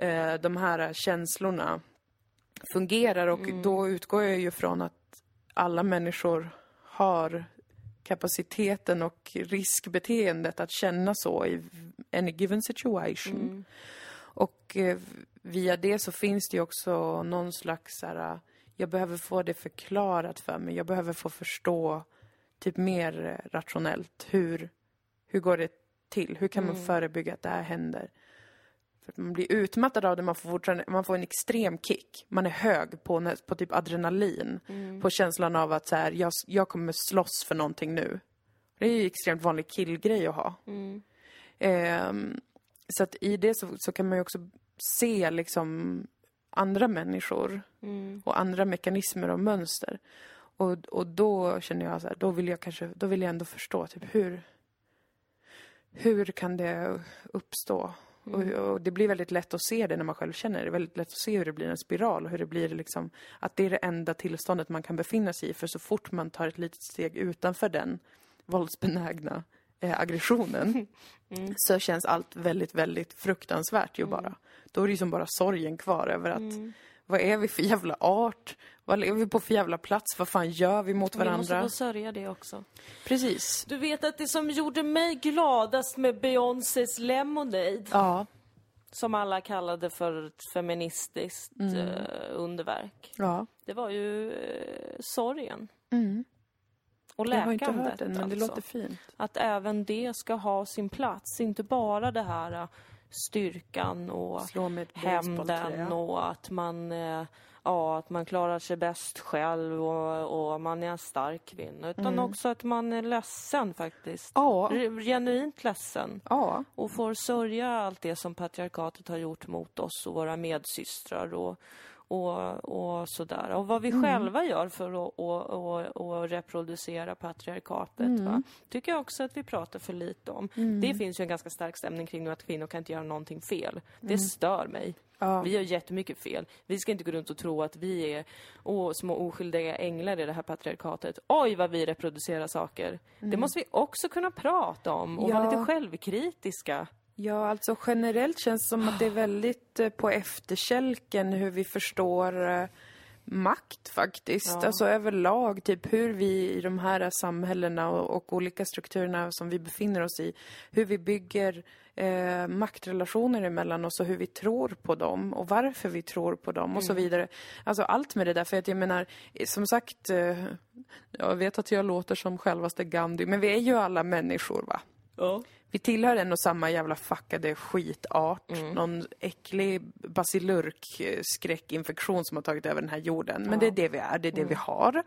B: eh, de här känslorna fungerar och då utgår jag ju från att alla människor har kapaciteten och riskbeteendet att känna så i any given situation. Och eh, via det så finns det ju också någon slags här, jag behöver få det förklarat för mig. Jag behöver få förstå typ mer rationellt hur, hur går det till? Hur kan man förebygga att det här händer? För att man blir utmattad av det, man får, fortfarande, man får en extrem kick. Man är hög på, på typ adrenalin. På känslan av att så här, jag, jag kommer slåss för någonting nu. Det är ju extremt vanlig killgrej att ha.
A: Mm.
B: Ehm, så att i det så, så kan man ju också se liksom andra människor
A: Mm.
B: och andra mekanismer och mönster. Och, och då känner jag så här, då vill jag kanske, då vill jag ändå förstå typ hur, hur kan det uppstå? Och, och det blir väldigt lätt att se det när man själv känner det. Det är väldigt lätt att se hur det blir en spiral och hur det blir liksom, att det är det enda tillståndet man kan befinna sig i. För så fort man tar ett litet steg utanför den våldsbenägna eh, aggressionen
A: Mm.
B: så känns allt väldigt, väldigt fruktansvärt ju bara. Då är det ju som bara sorgen kvar över att
A: Mm.
B: Vad är vi för jävla art? Vad lever vi på för jävla plats? Vad fan gör vi mot
A: Vi måste
B: varandra?
A: få sörja det också.
B: Precis.
A: Du vet att det som gjorde mig gladast med Beyoncés Lemonade,
B: Ja.
A: som alla kallade för ett feministiskt
B: Mm.
A: eh, underverk,
B: Ja.
A: det var ju eh, sorgen.
B: Mm.
A: Och
B: Jag har inte
A: läkandet
B: hört den, men det
A: alltså.
B: låter fint.
A: Att även det ska ha sin plats, inte bara det här eh, styrkan och hämnden och att man, eh, ja, att man klarar sig bäst själv och, och man är en stark kvinna. Utan också att man är ledsen faktiskt.
B: Mm. Ja.
A: Genuint ledsen.
B: Ja.
A: Och får sörja allt det som patriarkatet har gjort mot oss och våra medsystrar och, och, och sådär. Och vad vi
B: Mm.
A: själva gör för att och, och, och reproducera patriarkatet.
B: Mm.
A: Va? tycker jag också att vi pratar för lite om. Det finns ju en ganska stark stämning kring att kvinnor kan inte göra någonting fel. Det stör mig.
B: Mm. Ja.
A: Vi gör jättemycket fel. Vi ska inte gå runt och tro att vi är åh, små oskyldiga änglar i det här patriarkatet. Oj, vad vi reproducerar saker. Det måste vi också kunna prata om och vara
B: Ja.
A: lite självkritiska.
B: Ja, alltså generellt känns det som att det är väldigt eh, på efterkälken hur vi förstår eh, makt faktiskt.
A: Ja.
B: Alltså överlag, typ hur vi i de här samhällena och, och olika strukturerna som vi befinner oss i, hur vi bygger eh, maktrelationer emellan oss och hur vi tror på dem och varför vi tror på dem och så vidare. Alltså allt med det där, för att jag menar, eh, som sagt, eh, jag vet att jag låter som självaste Gandhi, men vi är ju alla människor va?
A: Ja.
B: Vi tillhör en och samma jävla fuckade skitart. Någon äcklig basilurk-skräckinfektion som har tagit över den här jorden. Men det är det vi är, det är det vi har.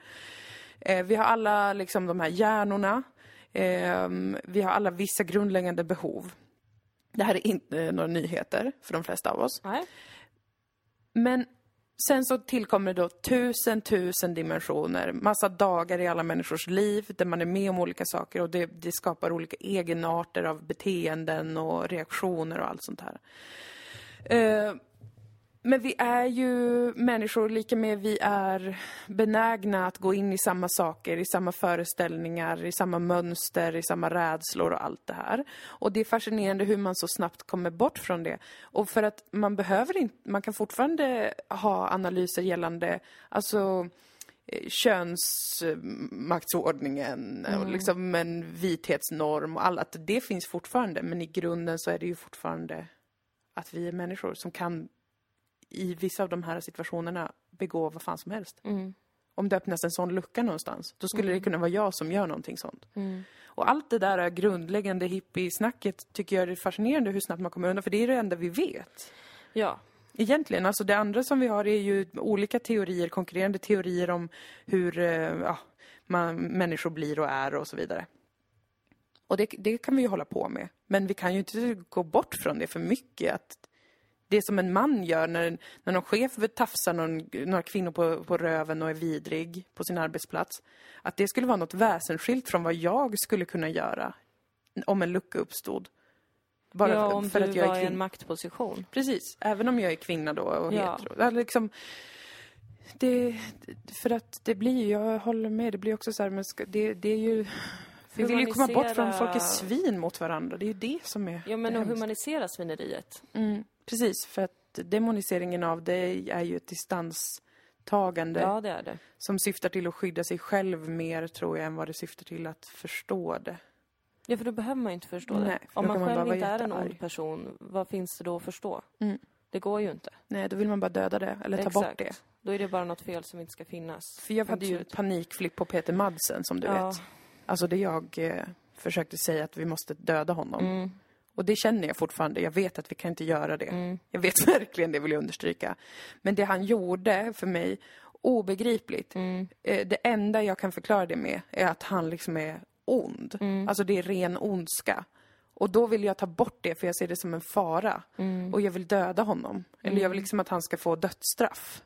B: Eh, vi har alla liksom de här hjärnorna. Eh, vi har alla vissa grundläggande behov. Det här är inte eh, några nyheter för de flesta av oss.
A: Nej.
B: Men sen så tillkommer det då tusen, tusen dimensioner. Massa dagar i alla människors liv där man är med om olika saker och det, det skapar olika egenarter av beteenden och reaktioner och allt sånt här. Eh, men vi är ju människor lika med vi är benägna att gå in i samma saker, i samma föreställningar, i samma mönster, i samma rädslor och allt det här. Och det är fascinerande hur man så snabbt kommer bort från det. Och för att man behöver inte, man kan fortfarande ha analyser gällande, alltså eh, könsmaktsordningen och liksom en vithetsnorm och allt. Det finns fortfarande, men i grunden så är det ju fortfarande att vi är människor som kan i vissa av de här situationerna begå vad fan som helst.
A: Mm.
B: Om det öppnas en sån lucka någonstans, då skulle det kunna vara jag som gör någonting sånt.
A: Mm.
B: Och allt det där grundläggande hippiesnacket tycker jag är fascinerande hur snabbt man kommer undan, för det är det enda vi vet.
A: Ja.
B: Egentligen, alltså det andra som vi har är ju olika teorier, konkurrerande teorier om hur eh, ja, man, människor blir och är och så vidare. Och det, det kan vi ju hålla på med. Men vi kan ju inte gå bort från det för mycket. Att det som en man gör när, när någon chef tafsar någon, några kvinnor på, på röven och är vidrig på sin arbetsplats. Att det skulle vara något väsensskilt från vad jag skulle kunna göra om en lucka uppstod. Bara
A: ja,
B: för,
A: om
B: för
A: du
B: att jag
A: var
B: är
A: i en maktposition.
B: Precis, även om jag är kvinna då och
A: Ja.
B: hetero. Liksom, det, för att det blir, jag håller med, det blir också så här, men ska, det, det är ju... Vi vill ju komma bort från folk är svin mot varandra. Det är ju det som är
A: Ja, men att humanisera svineriet.
B: mm, Precis, för att demoniseringen av det är ju ett distanstagande
A: Ja, det är det.
B: som syftar till att skydda sig själv mer, tror jag, än vad det syftar till att förstå det.
A: Ja, för då behöver man ju inte förstå
B: Nej,
A: det.
B: för
A: Om man
B: man
A: själv inte är en ond person, vad finns det då att förstå?
B: Mm.
A: Det går ju inte.
B: Nej, då vill man bara döda det, eller ta bort det.
A: Då är det bara något fel som inte ska finnas.
B: För jag hade ju panikflipp på Peter Madsen, som du
A: Ja.
B: vet. Alltså det jag eh, försökte säga att vi måste döda honom.
A: Mm.
B: Och det känner jag fortfarande. Jag vet att vi kan inte göra det.
A: Mm.
B: Jag vet verkligen det, vill jag understryka. Men det han gjorde för mig, obegripligt.
A: Mm.
B: Eh, det enda jag kan förklara det med är att han liksom är ond.
A: Mm.
B: Alltså det är ren ondska. Och då vill jag ta bort det för jag ser det som en fara.
A: Mm.
B: Och jag vill döda honom. Eller jag vill liksom att han ska få dödsstraff.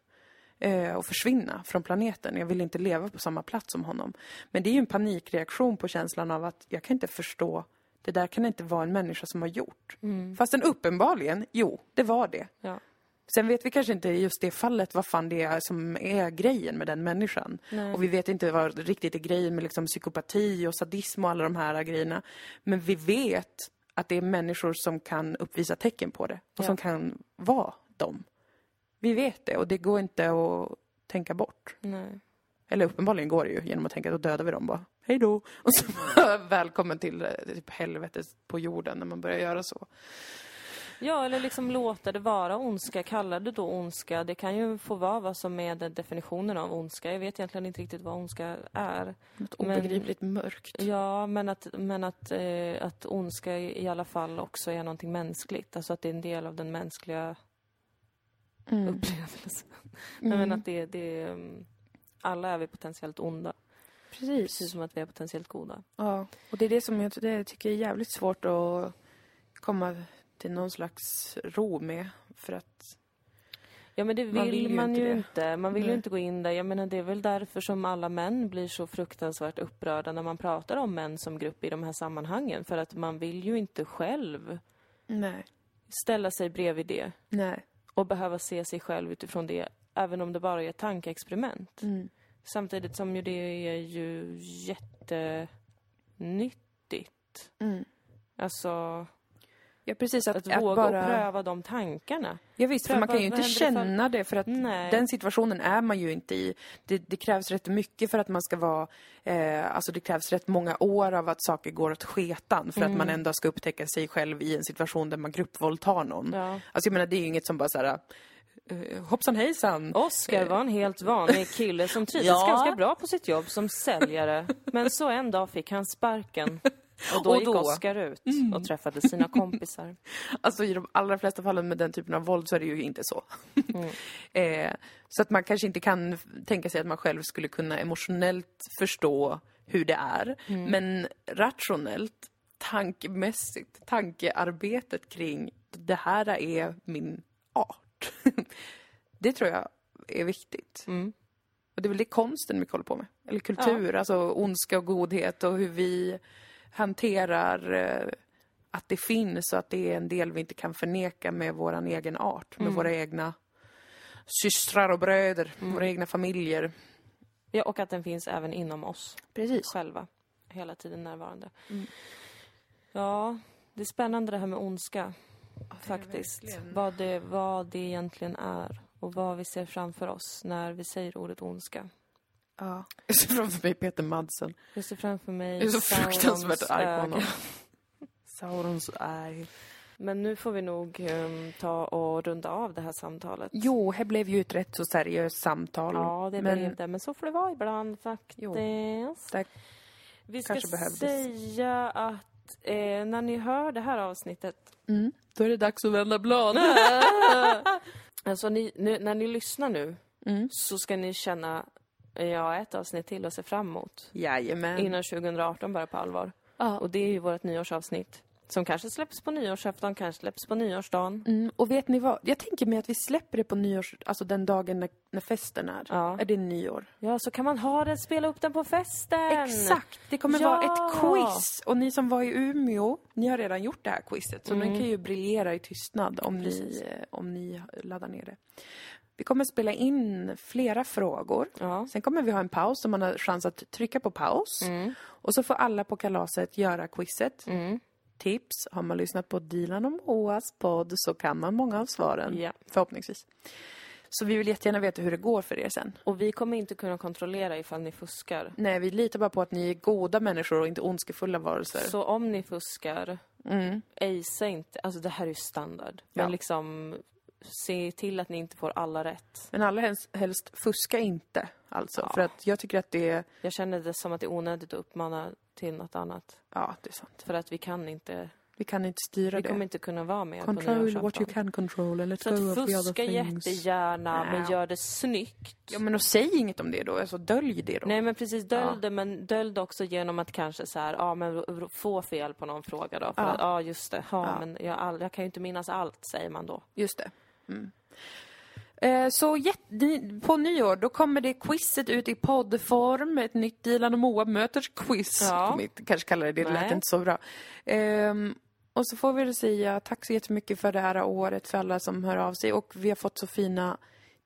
B: Eh, och försvinna från planeten. Jag vill inte leva på samma plats som honom. Men det är ju en panikreaktion på känslan av att jag kan inte förstå det där kan inte vara en människa som har gjort.
A: Mm.
B: Fastän uppenbarligen, jo, det var det.
A: Ja.
B: Sen vet vi kanske inte i just det fallet vad fan det är som är grejen med den människan.
A: Nej.
B: Och vi vet inte vad riktigt är grejen med liksom psykopati och sadism och alla de här grejerna. Men vi vet att det är människor som kan uppvisa tecken på det och
A: Ja.
B: som kan vara dem. Vi vet det och det går inte att tänka bort.
A: Nej.
B: Eller uppenbarligen går det ju genom att tänka att då dödar vi dem bara. Hej då! Och så välkommen till eh, typ helvetet på jorden när man börjar göra så.
A: Ja, eller liksom låta det vara ondska. Kalla det då ondska. Det kan ju få vara vad som är den definitionen av ondska. Jag vet egentligen inte riktigt vad ondska är.
B: Något
A: Men-
B: obegripligt mörkt.
A: Ja, men att, men att, eh, att ondska i alla fall också är någonting mänskligt. Alltså att det är en del av den mänskliga
B: Mm.
A: upplevelsen. Nej, men att det, det är... mm, Alla är vi potentiellt onda. Precis
B: Precis.
A: som att vi är potentiellt goda.
B: Ja, och det är det som jag det tycker är jävligt svårt att komma till någon slags ro med. För att,
A: Ja men det vill
B: Man
A: man,
B: vill ju inte
A: ju inte. Man vill ju
B: Nej.
A: inte gå in där. Jag menar det är väl därför som alla män blir så fruktansvärt upprörda när man pratar om män som grupp i de här sammanhangen. För att man vill ju inte själv
B: nej,
A: ställa sig bredvid det
B: nej.
A: och behöva se sig själv utifrån det. Även om det bara är ett tankeexperiment.
B: Mm.
A: Samtidigt som ju det är ju jättenyttigt.
B: Mm.
A: Alltså
B: Ja, precis. Att,
A: att,
B: att,
A: våga
B: bara...
A: pröva de tankarna.
B: Ja, visst, för man kan ju inte
A: vad händer ifall-
B: känna det för att
A: Nej.
B: den situationen är man ju inte i. Det, det krävs rätt mycket för att man ska vara, eh, alltså det krävs rätt många år av att saker går åt sketan för att
A: Mm.
B: man ändå ska upptäcka sig själv i en situation där man gruppvåldtar någon.
A: Ja.
B: Alltså jag menar, det är ju inget som bara såhär, eh, hoppsan hejsan.
A: Oscar var en helt vanlig kille som trivdes
B: Ja.
A: ganska bra på sitt jobb som säljare. Men så en dag fick han sparken. Och då,
B: Och
A: gick
B: då-
A: Oscar ut och träffade sina kompisar.
B: Alltså i de allra flesta fallen med den typen av våld så är det ju inte så.
A: Mm.
B: eh, så att man kanske inte kan tänka sig att man själv skulle kunna emotionellt förstå hur det är.
A: Mm.
B: Men rationellt, tankemässigt, tankearbetet kring det här är min art. det tror jag är viktigt.
A: Mm.
B: Och det är väl det konsten mycket håller på med. Eller kultur, alltså ondska och godhet och hur vi hanterar eh, att det finns och att det är en del vi inte kan förneka med våran egen art, med våra egna systrar och bröder, våra egna familjer.
A: Ja, och att den finns även inom oss
B: Precis.
A: själva. Hela tiden närvarande. Ja, det är spännande det här med ondska. Faktiskt. Vad det, vad det egentligen är. Och vad vi ser framför oss när vi säger ordet ondska.
B: Ja. Jag ser framför mig Peter Madsen.
A: Jag ser framför mig
B: Jag är så
A: Saurons
B: fruktansvärt arg på honom. Saurons arg.
A: Men nu får vi nog ehm, ta och runda av det här samtalet.
B: Jo, här blev ju ett rätt så seriöst samtal.
A: Ja, det
B: men
A: blev det. Men så får det vara ibland faktiskt.
B: Jo. Tack.
A: Vi ska säga att eh, när ni hör det här avsnittet
B: Mm. Då är det dags att vända blad.
A: Alltså ni, nu, när ni lyssnar nu
B: Mm.
A: så ska ni känna ja, ett avsnitt till att se fram emot.
B: Jajamän.
A: Innan 2018 börjar på allvar.
B: Ja.
A: Och det är ju vårt nyårsavsnitt. Som kanske släpps på nyårsafton, kanske släpps på nyårsdagen.
B: Mm, och vet ni vad? Jag tänker mig att vi släpper det på nyårs... Alltså den dagen när, när festen är.
A: Ja.
B: Är det nyår?
A: Ja, så kan man ha den, spela upp den på festen!
B: Exakt! Det kommer
A: Ja.
B: vara ett quiz. Och ni som var i Umeå, ni har redan gjort det här quizet. Så
A: Mm.
B: ni kan ju briljera i tystnad om
A: Precis.
B: ni, eh, om ni laddar ner det. Vi kommer spela in flera frågor.
A: Ja.
B: Sen kommer vi ha en paus så man har chans att trycka på paus.
A: Mm.
B: Och så får alla på kalaset göra quizet.
A: Mm.
B: Tips, har man lyssnat på Dilan och Moas podd så kan man många av svaren.
A: Ja.
B: Förhoppningsvis. Så vi vill jättegärna veta hur det går för er sen.
A: Och vi kommer inte kunna kontrollera ifall ni fuskar.
B: Nej, vi litar bara på att ni är goda människor och inte ondskefulla varelser.
A: Så om ni fuskar,
B: Mm.
A: acea inte. Alltså det här är ju standard. Men
B: Ja.
A: liksom, se till att ni inte får alla rätt.
B: Men allra helst, helst fuska inte, alltså.
A: Ja.
B: För att jag tycker att det är...
A: Jag känner det som att det är onödigt att uppmana till något annat.
B: Ja, det är sant.
A: För att vi kan inte,
B: Vi kan inte styra
A: vi
B: det.
A: kommer inte kunna vara med på
B: Control what you can control and let
A: Så
B: go
A: att
B: of the other
A: fuska jättegärna, men
B: Nej.
A: gör det snyggt.
B: Ja, men och säg inget om det då. Alltså, dölj det då.
A: Nej men precis, dölj
B: Ja.
A: det, men dölj det också genom att kanske så här, ja men få fel på någon fråga då. För
B: Ja.
A: att, ja just det, ja,
B: Ja.
A: men jag, all, jag kan ju inte minnas allt, säger man då.
B: Just det. Mm. Eh, Så på nyår, då kommer det quizet ut i poddform. Ett nytt Dilan och Moa möters quiz.
A: Ja.
B: Kanske kalla det, det lät
A: Nej.
B: inte så bra. Ehm, Och så får vi säga tack så jättemycket för det här året, för alla som hör av sig. Och vi har fått så fina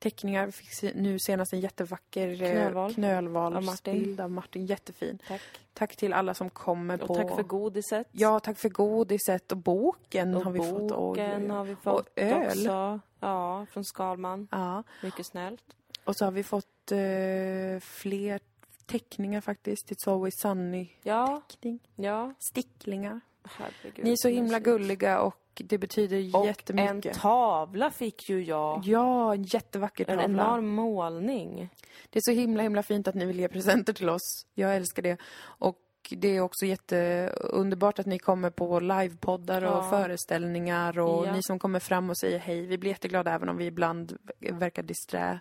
B: teckningar. Vi fick nu senast en jättevacker eh,
A: Knölval.
B: knölvalsbild
A: Av
B: av
A: Martin.
B: Jättefin.
A: Tack.
B: Tack till alla som kommer
A: Och
B: på...
A: tack för godiset.
B: Ja, tack för godiset och boken
A: och
B: har vi fått.
A: boken
B: Oj,
A: har vi
B: Och
A: fått
B: öl.
A: också. Ja, från Skalman.
B: Ja,
A: Mycket snällt.
B: och så har vi fått eh, fler teckningar faktiskt. It's always sunny.
A: Ja,
B: Teckning.
A: ja.
B: Sticklingar.
A: Herregud.
B: Ni är så himla gulliga och det betyder
A: Och en
B: jättemycket.
A: tavla fick ju jag.
B: Ja, en jättevacker
A: En
B: tavla.
A: enorm målning.
B: Det är så himla, himla fint att ni vill ge presenter till oss. Jag älskar det. Och det är också jätteunderbart att ni kommer på livepoddar och
A: Ja.
B: föreställningar och
A: Ja.
B: ni som kommer fram och säger hej. Vi blir jätteglada även om vi ibland verkar disträ.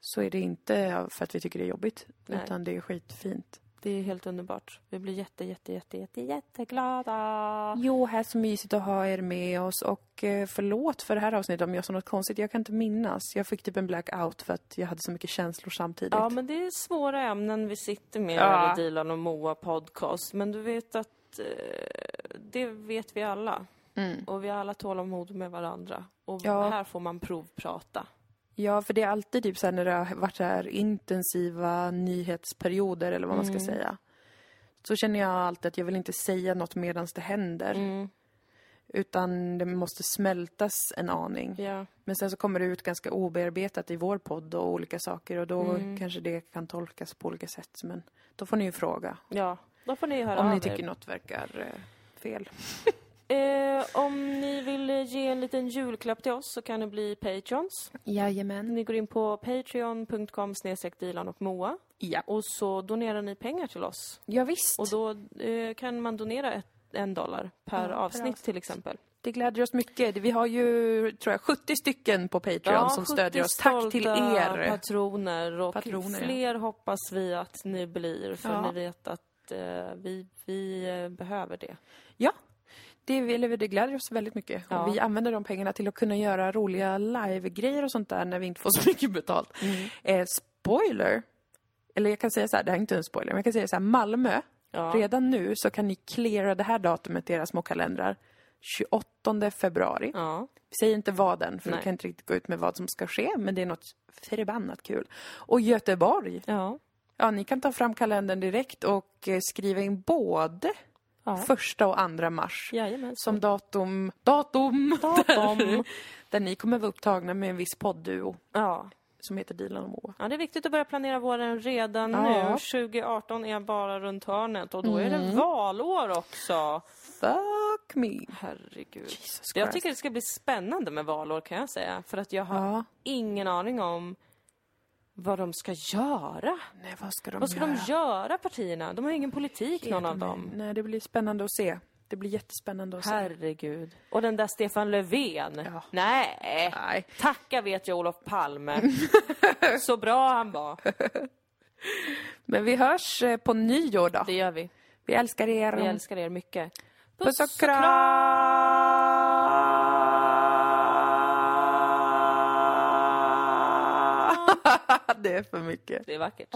B: Så är det inte för att vi tycker det är jobbigt,
A: Nej.
B: utan det är skitfint.
A: Det är helt underbart. Vi blir jätte, jätte, jätte, jätte, jätteglada.
B: Jo, här är så mysigt att ha er med oss och eh, förlåt för det här avsnittet om jag sa något konstigt. Jag kan inte minnas. Jag fick typ en blackout för att jag hade så mycket känslor samtidigt.
A: Ja, men det är svåra ämnen vi sitter med
B: Ja.
A: i Dilan och Moa podcast. Men du vet att eh, det vet vi alla.
B: Mm.
A: Och vi har alla tålamod med varandra. Och
B: Ja.
A: här får man provprata.
B: Ja, för det är alltid typ så här när det har varit så här intensiva nyhetsperioder eller vad man ska
A: Mm.
B: säga. Så känner jag alltid att jag vill inte säga något medan det händer.
A: Mm,
B: Utan det måste smältas en aning.
A: ja.
B: Men sen så kommer det ut ganska obearbetat i vår podd och olika saker och då
A: Mm.
B: kanske det kan tolkas på olika sätt. Men då får ni ju fråga
A: ja, då får ni höra
B: om ni
A: er.
B: tycker något verkar eh, fel.
A: Eh, om ni vill eh, ge en liten julklapp till oss så kan ni bli Patreons.
B: Jajamän.
A: Ni går in på patreon.com Dilan och Moa
B: Ja.
A: och så donerar ni pengar till oss.
B: Ja, visst.
A: Och då eh, kan man donera ett, en dollar per,
B: Ja, per
A: avsnitt,
B: avsnitt.
A: till exempel.
B: Det glädjer oss mycket. Vi har ju, tror jag, 70 stycken på Patreon som
A: 70
B: stödjer oss. Tack till er!
A: patroner och
B: Patroner, ja.
A: fler hoppas vi att ni blir för
B: Ja.
A: ni vet att eh, vi, vi eh, behöver det.
B: Ja, det, eller det glädjer oss väldigt mycket.
A: Ja.
B: Och vi använder de pengarna till att kunna göra roliga live-grejer och sånt där när vi inte får så mycket betalt. Eh, spoiler! Eller jag kan säga så här, det här är inte en spoiler, men jag kan säga så här, Malmö,
A: Ja.
B: redan nu så kan ni cleara det här datumet i era små kalendrar. 28 februari.
A: Ja.
B: Vi säger inte vad än, för
A: Nej.
B: vi kan inte riktigt gå ut med vad som ska ske, men det är något förbannat kul. Och Göteborg,
A: Ja.
B: ja ni kan ta fram kalendern direkt och eh, skriva in både
A: ja.
B: första och andra mars
A: Jajamän.
B: som datum, datum,
A: Datum.
B: Där, där ni kommer vara upptagna med en viss poddduo
A: Ja.
B: som heter Dilan och Moa.
A: ja, det är viktigt att börja planera våren redan
B: Ja.
A: nu. 2018 är bara runt hörnet och då är det valår också.
B: Fuck me!
A: Herregud.
B: Jesus
A: Jag
B: Christ.
A: tycker det ska bli spännande med valår kan jag säga. För att jag har
B: Ja.
A: ingen aning om vad de ska göra.
B: Nej, vad ska de
A: Vad ska
B: göra?
A: de göra partierna? De har ingen politik någon av dem.
B: Nej, det blir spännande att se. Det blir jättespännande att se.
A: Herregud. Och den där Stefan Löfven.
B: Ja.
A: Nej.
B: Nej.
A: Tacka vet jag Olof Palme. Så bra han var.
B: Men vi hörs eh, på nyår då.
A: Det gör vi.
B: Vi älskar er.
A: Vi älskar er mycket.
B: Puss och kram! det är för mycket.
A: Det är vackert.